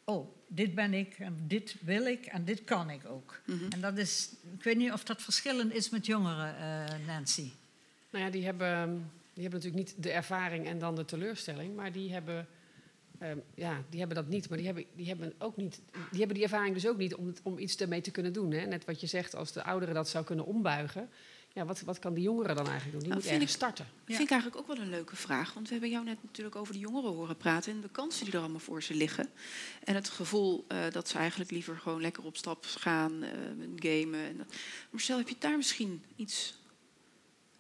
oh, dit ben ik en dit wil ik en dit kan ik ook. En dat is, ik weet niet of dat verschillend is met jongeren, eh, Nancy. Nou ja, die hebben, die hebben natuurlijk niet de ervaring en dan de teleurstelling, maar die hebben, ehm, ja, die hebben dat niet. Maar die hebben, die hebben ook niet, die hebben die ervaring dus ook niet om, om iets ermee te kunnen doen. Hè? Net wat je zegt, als de ouderen dat zou kunnen ombuigen, ja, wat, wat kan die jongere dan eigenlijk doen? Die Nou, moet vind ergens starten. Dat vind ik eigenlijk ook wel een leuke vraag. Want we hebben jou net natuurlijk over de jongeren horen praten... en de kansen die er allemaal voor ze liggen. En het gevoel eh, dat ze eigenlijk liever gewoon lekker op stap gaan, eh, gamen. En dat. Marcel, heb je daar misschien iets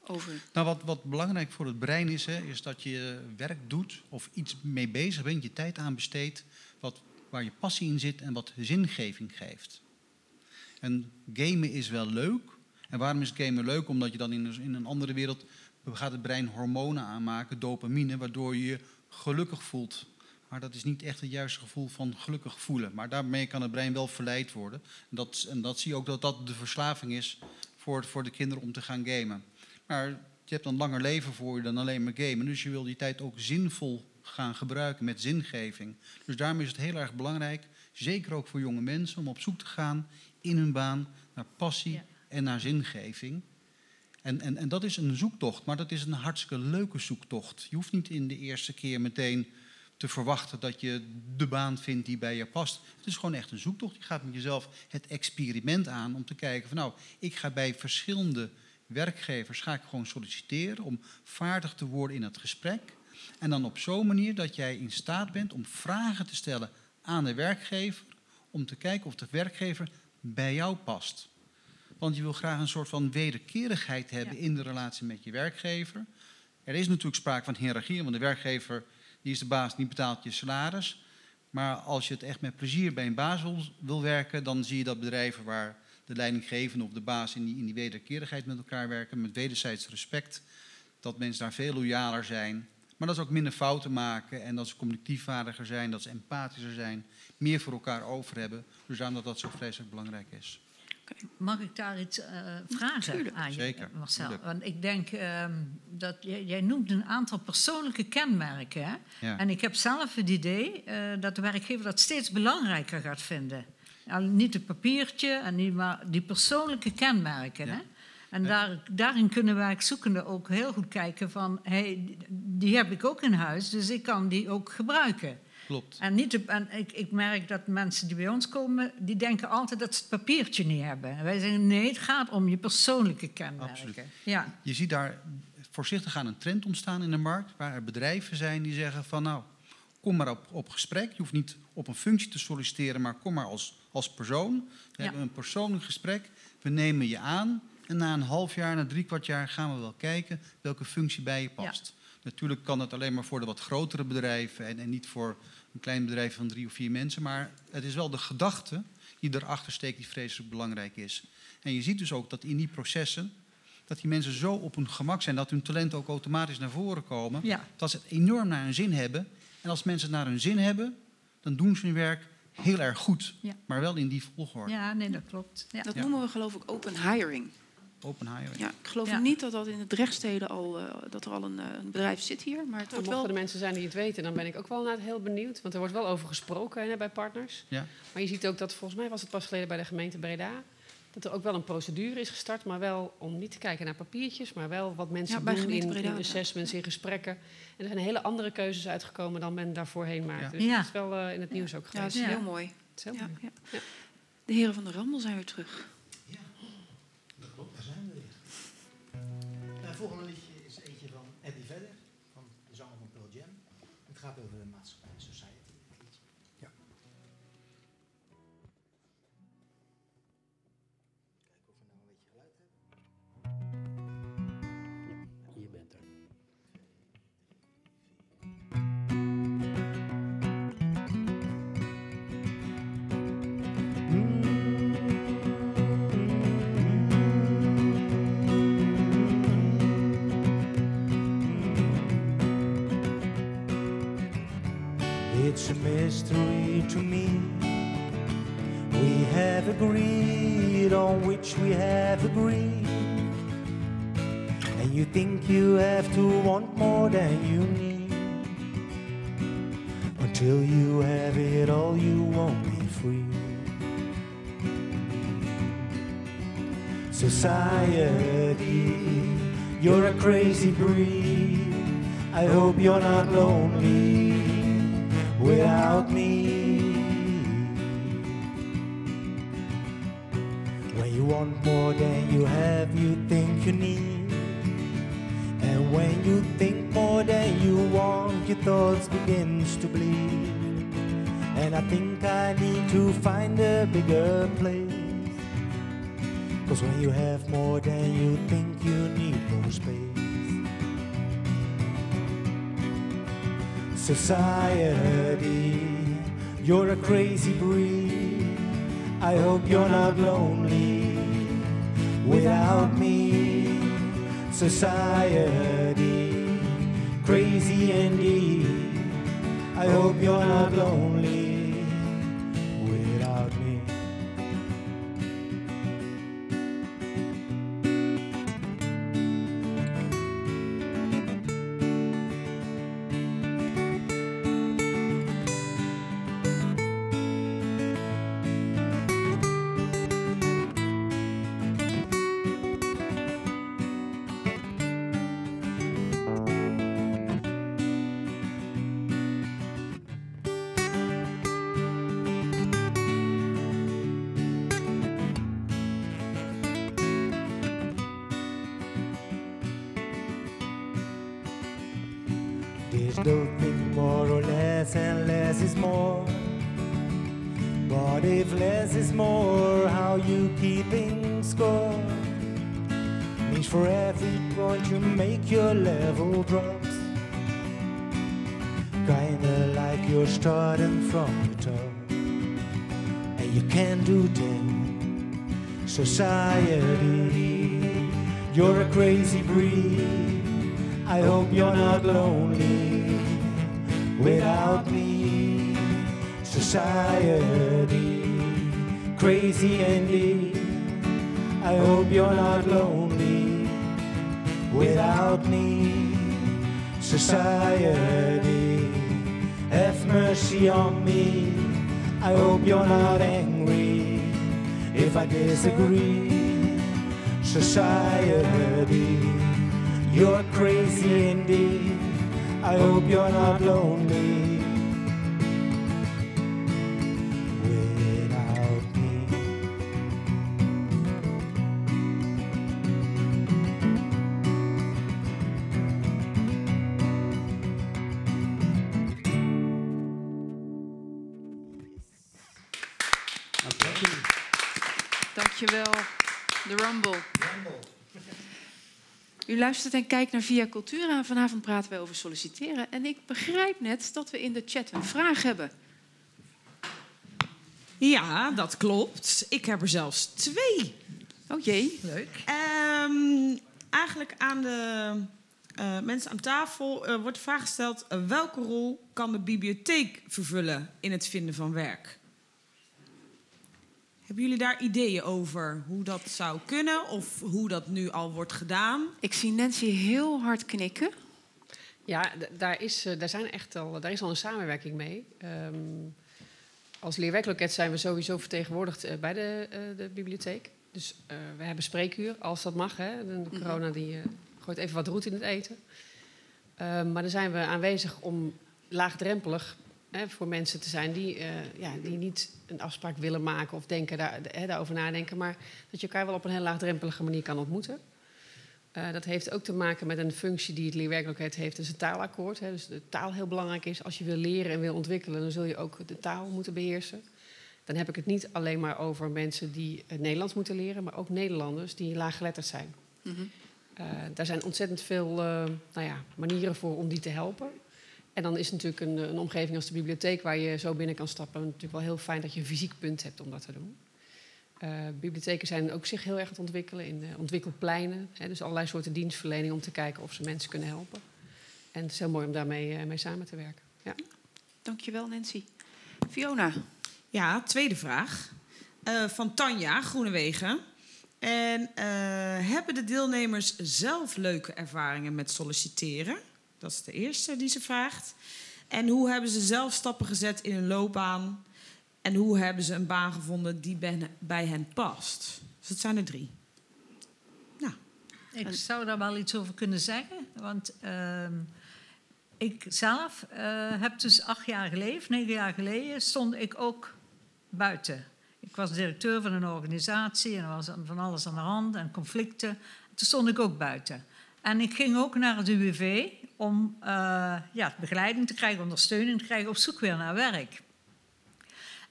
over? Nou, wat, wat belangrijk voor het brein is, hè, is dat je werk doet of iets mee bezig bent, je tijd aan besteedt, wat, waar je passie in zit en wat zingeving geeft. En gamen is wel leuk. En waarom is gamen leuk? Omdat je dan in een, andere wereld gaat het brein hormonen aanmaken, dopamine, waardoor je je gelukkig voelt. Maar dat is niet echt het juiste gevoel van gelukkig voelen. Maar daarmee kan het brein wel verleid worden. En dat, en dat zie je ook dat dat de verslaving is voor, voor de kinderen om te gaan gamen. Maar je hebt een langer leven voor je dan alleen maar gamen. Dus je wil die tijd ook zinvol gaan gebruiken met zingeving. Dus daarom is het heel erg belangrijk, zeker ook voor jonge mensen, om op zoek te gaan in hun baan naar passie. En naar zingeving. En, en, en dat is een zoektocht, maar dat is een hartstikke leuke zoektocht. Je hoeft niet in de eerste keer meteen te verwachten dat je de baan vindt die bij je past. Het is gewoon echt een zoektocht. Je gaat met jezelf het experiment aan om te kijken van nou, ik ga bij verschillende werkgevers ga ik gewoon solliciteren om vaardig te worden in het gesprek. En dan op zo'n manier dat jij in staat bent om vragen te stellen aan de werkgever om te kijken of de werkgever bij jou past. Want je wil graag een soort van wederkerigheid hebben Ja. in de relatie met je werkgever. Er is natuurlijk sprake van hiërarchie, want de werkgever die is de baas, die betaalt je salaris. Maar als je het echt met plezier bij een baas wil, wil werken, dan zie je dat bedrijven waar de leidinggevende of de baas in die, in die wederkerigheid met elkaar werken, met wederzijds respect, dat mensen daar veel loyaler zijn. Maar dat ze ook minder fouten maken en dat ze communicatiefvaardiger zijn, dat ze empathischer zijn, meer voor elkaar over hebben. Dus daarom dat dat zo vreselijk belangrijk is. Mag ik daar iets eh, vragen Tuurlijk. aan je, Zeker, Marcel? tuurlijk. Want ik denk ehm, dat jij, jij noemt een aantal persoonlijke kenmerken. Hè? Ja. En ik heb zelf het idee eh, dat de werkgever dat steeds belangrijker gaat vinden. Nou, niet het papiertje, en niet, maar die persoonlijke kenmerken. Ja. Hè? En daar, daarin kunnen werkzoekenden ook heel goed kijken van... Hey, die heb ik ook in huis, dus ik kan die ook gebruiken. Klopt. En, niet en ik, ik merk dat mensen die bij ons komen, die denken altijd dat ze het papiertje niet hebben. En wij zeggen nee, het gaat om je persoonlijke kenmerken. Absoluut. Ja, Je ziet daar voorzichtig aan een trend ontstaan in de markt, waar er bedrijven zijn die zeggen van nou, kom maar op, op gesprek. Je hoeft niet op een functie te solliciteren, maar kom maar als, als persoon. We Ja. hebben een persoonlijk gesprek, we nemen je aan en na een half jaar, na drie kwart jaar gaan we wel kijken welke functie bij je past. Natuurlijk kan het alleen maar voor de wat grotere bedrijven en, en niet voor een klein bedrijf van drie of vier mensen, maar het is wel de gedachte die erachter steekt die vreselijk belangrijk is. En je ziet dus ook dat in die processen dat die mensen zo op hun gemak zijn dat hun talenten ook automatisch naar voren komen. ja. Dat ze het enorm naar hun zin hebben. En als mensen het naar hun zin hebben, dan doen ze hun werk heel erg goed. Ja. Maar wel in die volgorde. ja nee, dat klopt. Ja. Dat Ja. noemen we geloof ik open hiring. Open hiring. Ja, ik geloof Ja. niet dat dat in de Drechtsteden al, eh, dat er al een, eh, een bedrijf zit hier. Maar het Nou, wordt wel... er mensen zijn die het weten, dan ben ik ook wel inderdaad heel benieuwd. Want er wordt wel over gesproken hè, bij partners. Ja. Maar je ziet ook dat, volgens mij was het pas geleden bij de gemeente Breda... dat er ook wel een procedure is gestart, maar wel om niet te kijken naar papiertjes... maar wel wat mensen Ja, doen in, Breda, in ja. assessments, in gesprekken. En er zijn hele andere keuzes uitgekomen dan men daarvoorheen maakte. Ja. Dus Ja. dat is wel eh, in het nieuws ook Ja, geweest. dat is Ja. heel mooi. Het is heel Ja, mooi. ja. Ja. De heren van de Rambel zijn weer terug. Het volgende you have to want more than you need. Until you have it all, you won't be free. Society, you're a crazy breed. I hope you're not lonely Society, you're a crazy breed. I hope you're not lonely without me. Society, There's think more or less, and less is more. But if less is more, how you keeping score? Means for every point you make, your level drops. Kinda like you're starting from the top, and you can't do that. Society, you're a crazy breed. I hope you're not lonely without me. Society, crazy indeed. I hope you're not lonely without me. Society, have mercy on me. I hope you're not angry if I disagree. Society. You're crazy indeed. I hope you're not lonely without me. Dankjewel, de Rumble. U luistert en kijkt naar Via Cultura. Vanavond praten we over solliciteren. En ik begrijp net dat we in de chat een vraag hebben. Ja, dat klopt. Ik heb er zelfs twee. Oh jee. Leuk. Ehm, eigenlijk aan de eh, mensen aan tafel eh, wordt de vraag gesteld: welke rol kan de bibliotheek vervullen in het vinden van werk? Hebben jullie daar ideeën over hoe dat zou kunnen of hoe dat nu al wordt gedaan? Ik zie Nancy heel hard knikken. Ja, daar is, eh, daar, zijn echt al, daar is al een samenwerking mee. Ehm, als leerwerkloket zijn we sowieso vertegenwoordigd eh, bij de, eh, de bibliotheek. Dus eh, we hebben spreekuur, als dat mag. Hè. De, de corona die, eh, gooit even wat roet in het eten. Ehm, maar dan zijn we aanwezig om laagdrempelig hè, voor mensen te zijn... Die, eh, ja, die niet een afspraak willen maken of denken, daar, hè, daarover nadenken... maar dat je elkaar wel op een heel laagdrempelige manier kan ontmoeten. Eh, dat heeft ook te maken met een functie die het leerwerkelijkheid heeft. Is het taalakkoord. Hè. Dus de taal heel belangrijk is. Als je wil leren en wil ontwikkelen, dan zul je ook de taal moeten beheersen. Dan heb ik het niet alleen maar over mensen die het Nederlands moeten leren, maar ook Nederlanders die laaggeletterd zijn. Mhm. Eh, daar zijn ontzettend veel eh, nou ja, manieren voor om die te helpen. En dan is natuurlijk een, een omgeving als de bibliotheek waar je zo binnen kan stappen, natuurlijk wel heel fijn dat je een fysiek punt hebt om dat te doen. Eh, bibliotheken zijn ook zich heel erg aan het ontwikkelen in eh, ontwikkelpleinen. Hè, dus allerlei soorten dienstverlening om te kijken of ze mensen kunnen helpen. En het is heel mooi om daarmee eh, mee samen te werken. Ja. Dankjewel, Nancy. Fiona. Ja, tweede vraag. Eh, van Tanja, Groenewegen. En eh, hebben de deelnemers zelf leuke ervaringen met solliciteren? Dat is de eerste die ze vraagt. En hoe hebben ze zelf stappen gezet in hun loopbaan? En hoe hebben ze een baan gevonden die bij, hen past? Dus dat zijn er drie. Nou, Ik zou daar wel iets over kunnen zeggen. Want ehm, ik zelf eh, heb dus acht jaar geleden, negen jaar geleden, stond ik ook buiten. Ik was directeur van een organisatie en er was van alles aan de hand en conflicten. Toen stond ik ook buiten. En ik ging ook naar het UWV om eh, ja, begeleiding te krijgen, ondersteuning te krijgen, op zoek weer naar werk.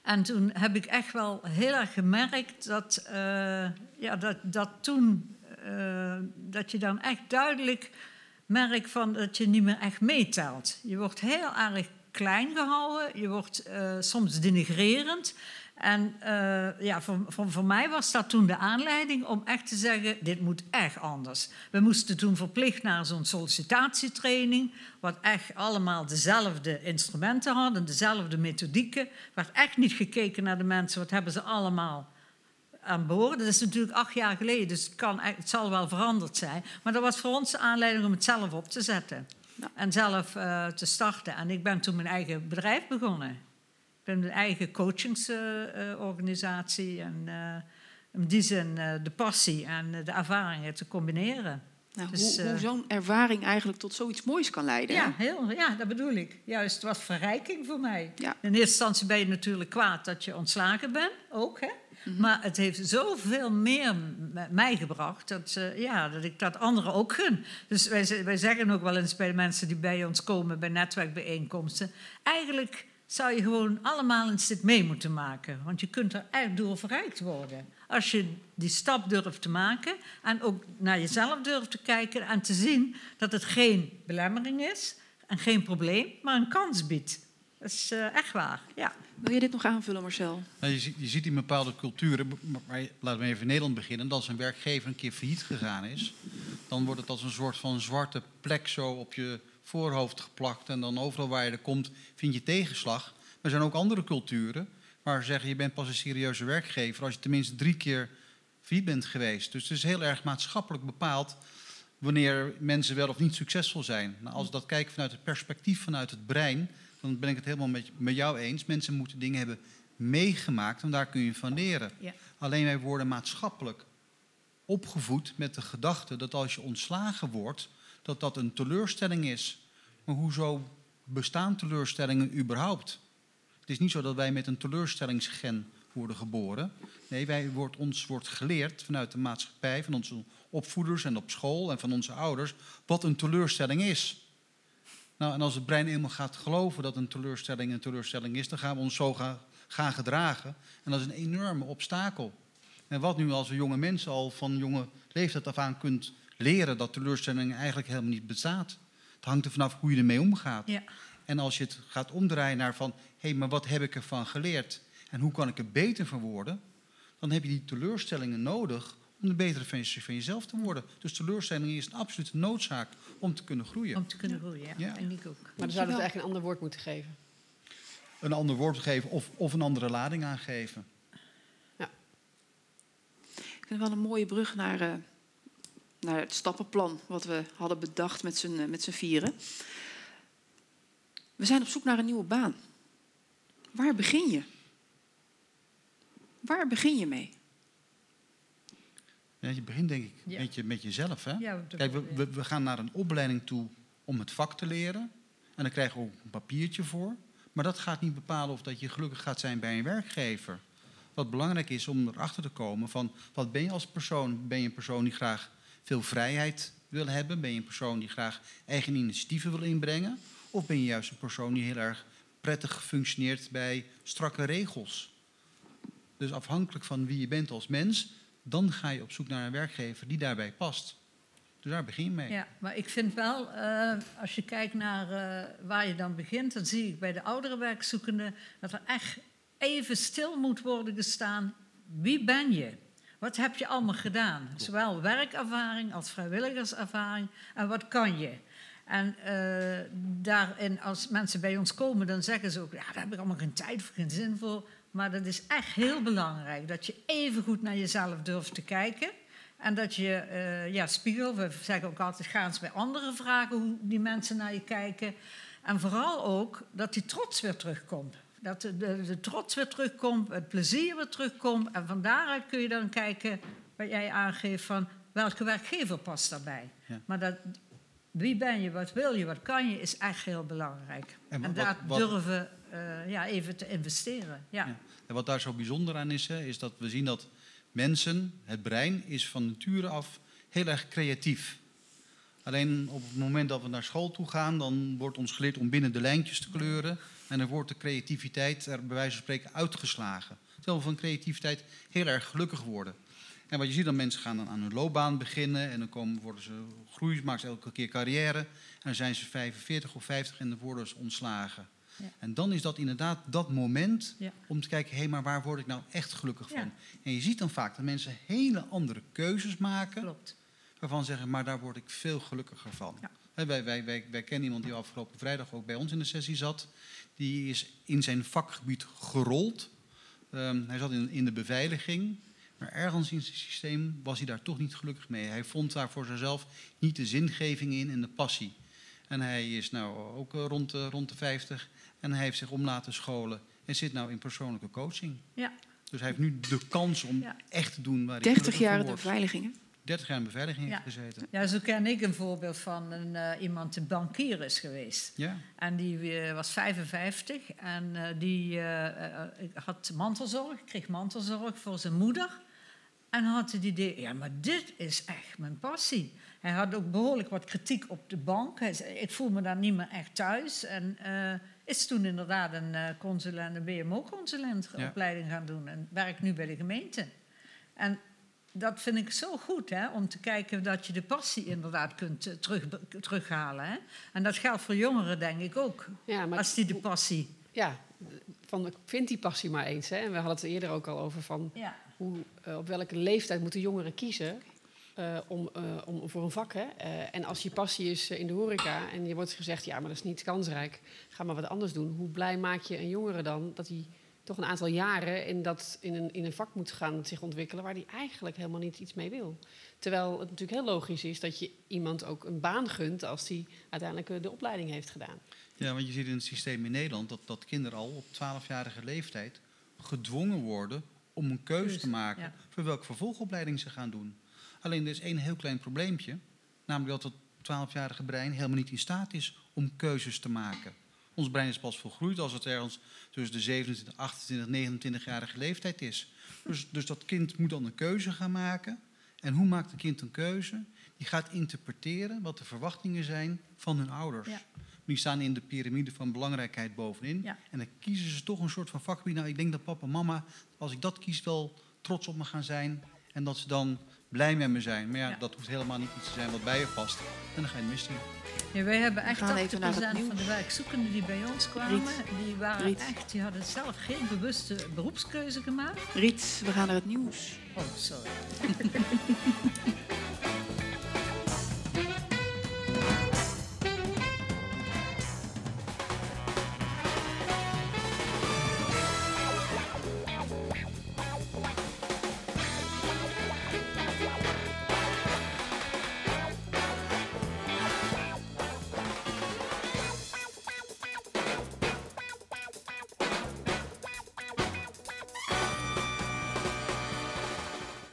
En toen heb ik echt wel heel erg gemerkt dat, eh, ja, dat, dat toen eh, dat je dan echt duidelijk merkt van dat je niet meer echt meetelt. Je wordt heel erg klein gehouden, je wordt soms denigrerend. En eh, ja, voor, voor, voor mij was dat toen de aanleiding om echt te zeggen: dit moet echt anders. We moesten toen verplicht naar zo'n sollicitatietraining, wat echt allemaal dezelfde instrumenten hadden, dezelfde methodieken. Er werd echt niet gekeken naar de mensen, wat hebben ze allemaal aan boord. Dat is natuurlijk acht jaar geleden, dus het, kan, het zal wel veranderd zijn. Maar dat was voor ons de aanleiding om het zelf op te zetten. Ja. En zelf eh, te starten. En ik ben toen mijn eigen bedrijf begonnen. Ik ben mijn eigen coachingsorganisatie. en eh, in die zin eh, de passie en eh, de ervaringen te combineren. Nou, Dus, hoe hoe zo'n ervaring eigenlijk tot zoiets moois kan leiden. hè? Ja, heel, ja, dat bedoel ik. Juist, het was verrijking voor mij. Ja. In eerste instantie ben je natuurlijk kwaad dat je ontslagen bent, ook. Hè? Maar het heeft zoveel meer mij gebracht dat, ja, dat ik dat anderen ook gun. Dus wij, wij zeggen ook wel eens bij de mensen die bij ons komen bij netwerkbijeenkomsten. Eigenlijk zou je gewoon allemaal een stuk mee moeten maken. Want je kunt er echt door verrijkt worden. Als je die stap durft te maken en ook naar jezelf durft te kijken en te zien dat het geen belemmering is en geen probleem, maar een kans biedt. Dat is eh, echt waar, ja. Wil je dit nog aanvullen, Marcel? Nou, je, ziet, je ziet in bepaalde culturen, maar- maar laten we even in Nederland beginnen, dat als een werkgever een keer failliet gegaan is, dan wordt het als een soort van zwarte plek zo op je voorhoofd geplakt. En dan overal waar je er komt, vind je tegenslag. Maar er zijn ook andere culturen waar ze zeggen, je bent pas een serieuze werkgever als je tenminste drie keer failliet bent geweest. Dus het is heel erg maatschappelijk bepaald wanneer mensen wel of niet succesvol zijn. Nou, als we dat kijken vanuit het perspectief vanuit het brein, dan ben ik het helemaal met, met jou eens. Mensen moeten dingen hebben meegemaakt en daar kun je van leren. Ja. Alleen wij worden maatschappelijk opgevoed met de gedachte dat als je ontslagen wordt, dat dat een teleurstelling is. Maar hoezo bestaan teleurstellingen überhaupt? Het is niet zo dat wij met een teleurstellingsgen worden geboren. Nee, wij wordt, ons wordt geleerd vanuit de maatschappij, van onze opvoeders en op school en van onze ouders, wat een teleurstelling is. Nou, en als het brein eenmaal gaat geloven dat een teleurstelling een teleurstelling is, dan gaan we ons zo gaan, gaan gedragen. En dat is een enorme obstakel. En wat nu als we jonge mensen al van jonge leeftijd af aan kunt leren dat teleurstelling eigenlijk helemaal niet bestaat. Het hangt er vanaf hoe je ermee omgaat. Ja. En als je het gaat omdraaien naar van, hé, maar wat heb ik ervan geleerd? En hoe kan ik er beter van worden? Dan heb je die teleurstellingen nodig om een betere versie van jezelf te worden. Dus teleurstelling is een absolute noodzaak om te kunnen groeien. Om te kunnen groeien, ja. Ja. denk ik ook. Maar dan zouden we het eigenlijk een ander woord moeten geven. Een ander woord geven of, of een andere lading aangeven. Ik vind het wel een mooie brug naar, eh, naar het stappenplan wat we hadden bedacht met z'n met z'n vieren. We zijn op zoek naar een nieuwe baan. Waar begin je? Waar begin je mee? Ja, je begint denk ik Ja. met, je, met jezelf. Hè? Ja, Kijk, we, we, we gaan naar een opleiding toe om het vak te leren. En dan krijgen we ook een papiertje voor. Maar dat gaat niet bepalen of dat je gelukkig gaat zijn bij een werkgever. Wat belangrijk is om erachter te komen van wat ben je als persoon? Ben je een persoon die graag veel vrijheid wil hebben? Ben je een persoon die graag eigen initiatieven wil inbrengen? Of ben je juist een persoon die heel erg prettig functioneert bij strakke regels? Dus afhankelijk van wie je bent als mens, dan ga je op zoek naar een werkgever die daarbij past. Dus daar begin je mee. Ja, maar ik vind wel, eh, als je kijkt naar eh, waar je dan begint, dan zie ik bij de oudere werkzoekenden dat er echt even stil moet worden gestaan. Wie ben je? Wat heb je allemaal gedaan? Zowel werkervaring als vrijwilligerservaring. En wat kan je? En eh, daarin, als mensen bij ons komen, dan zeggen ze ook: Ja, daar heb ik allemaal geen tijd voor, geen zin voor. Maar dat is echt heel belangrijk. Dat je even goed naar jezelf durft te kijken. En dat je, eh, ja, spiegel. We zeggen ook altijd: ga eens bij anderen vragen hoe die mensen naar je kijken. En vooral ook dat die trots weer terugkomt. Dat de, de, de trots weer terugkomt, het plezier weer terugkomt. En van daaruit kun je dan kijken, wat jij aangeeft, van welke werkgever past daarbij. Ja. Maar dat, wie ben je, wat wil je, wat kan je, is echt heel belangrijk. En daar wat- durven eh, ja, even te investeren. Ja. Ja. En wat daar zo bijzonder aan is, hè, is dat we zien dat mensen, het brein, is van nature af heel erg creatief. Alleen op het moment dat we naar school toe gaan, dan wordt ons geleerd om binnen de lijntjes te kleuren. En dan wordt de creativiteit er bij wijze van spreken uitgeslagen. Terwijl we van creativiteit heel erg gelukkig worden. En wat je ziet, dan mensen gaan dan aan hun loopbaan beginnen. En dan komen, worden ze groeien, maken ze elke keer carrière. En dan zijn ze 45 of 50 en dan worden ze ontslagen. Ja. En dan is dat inderdaad dat moment Ja. om te kijken, hé, maar waar word ik nou echt gelukkig Ja. van? En je ziet dan vaak dat mensen hele andere keuzes maken, Klopt. waarvan ze zeggen, maar daar word ik veel gelukkiger van. Wij, wij, wij, wij kennen iemand die afgelopen vrijdag ook bij ons in de sessie zat. Die is in zijn vakgebied gerold. Ehm, hij zat in, in de beveiliging. Maar ergens in zijn systeem was hij daar toch niet gelukkig mee. Hij vond daar voor zichzelf niet de zingeving in en de passie. En hij is nou ook eh, rond de, rond de 50. En hij heeft zich om laten scholen. En zit nou in persoonlijke coaching. Ja. Dus hij heeft nu de kans om Ja. echt te doen waar hij 30 gelukkig jaar de beveiligingen. 30 jaar in beveiliging heeft gezeten. Ja, zo ken ik een voorbeeld van een, eh, iemand die bankier is geweest. Ja. En die eh, was 55 en eh, die had mantelzorg, kreeg mantelzorg voor zijn moeder. En had het idee, ja, maar dit is echt mijn passie. Hij had ook behoorlijk wat kritiek op de bank. Hij zei, ik voel me daar niet meer echt thuis. En is toen inderdaad een consulent, een BMO-consulent Ja. opleiding gaan doen. En werkt nu bij de gemeente. En dat vind ik zo goed, hè, om te kijken dat je de passie inderdaad kunt eh, terug, terughalen. Hè. En dat geldt voor jongeren, denk ik ook. Ja, maar Als die de passie... ja, van, ik vind die passie maar eens. Hè. En we hadden het er eerder ook al over van Ja. hoe, eh, op welke leeftijd moeten jongeren kiezen eh, om, om, voor een vak. Hè? En als je passie is in de horeca en je wordt gezegd, ja, maar dat is niet kansrijk, ga maar wat anders doen. Hoe blij maak je een jongere dan dat hij toch een aantal jaren in, dat, in, een, in een vak moet gaan zich ontwikkelen waar hij eigenlijk helemaal niet iets mee wil. Terwijl het natuurlijk heel logisch is dat je iemand ook een baan gunt als hij uiteindelijk eh, de opleiding heeft gedaan. Ja, want je ziet in het systeem in Nederland dat, dat kinderen al op 12-jarige leeftijd gedwongen worden om een keuze te maken ja. voor welke vervolgopleiding ze gaan doen. Alleen er is één heel klein probleempje, namelijk dat het 12-jarige brein helemaal niet in staat is om keuzes te maken. Ons brein is pas volgroeid als het ergens tussen de 27, 28, 29-jarige leeftijd is. Dus, dus dat kind moet dan een keuze gaan maken. En hoe maakt een kind een keuze? Die gaat interpreteren wat de verwachtingen zijn van hun ouders. Ja. Die staan in de piramide van belangrijkheid bovenin. Ja. En dan kiezen ze toch een soort van vakgebied. Nou, ik denk dat papa en mama, als ik dat kies, wel trots op me gaan zijn. En dat ze dan blij met me zijn. Maar ja, Ja. dat hoeft helemaal niet iets te zijn wat bij je past. En dan ga je het missen. Ja, wij hebben echt gaan 80% even naar het van nieuws. de werkzoekenden die bij ons kwamen, Riet. die waren Riet. echt, die hadden zelf geen bewuste beroepskeuze gemaakt. Riet, we gaan naar het nieuws. Oh, sorry. [LAUGHS]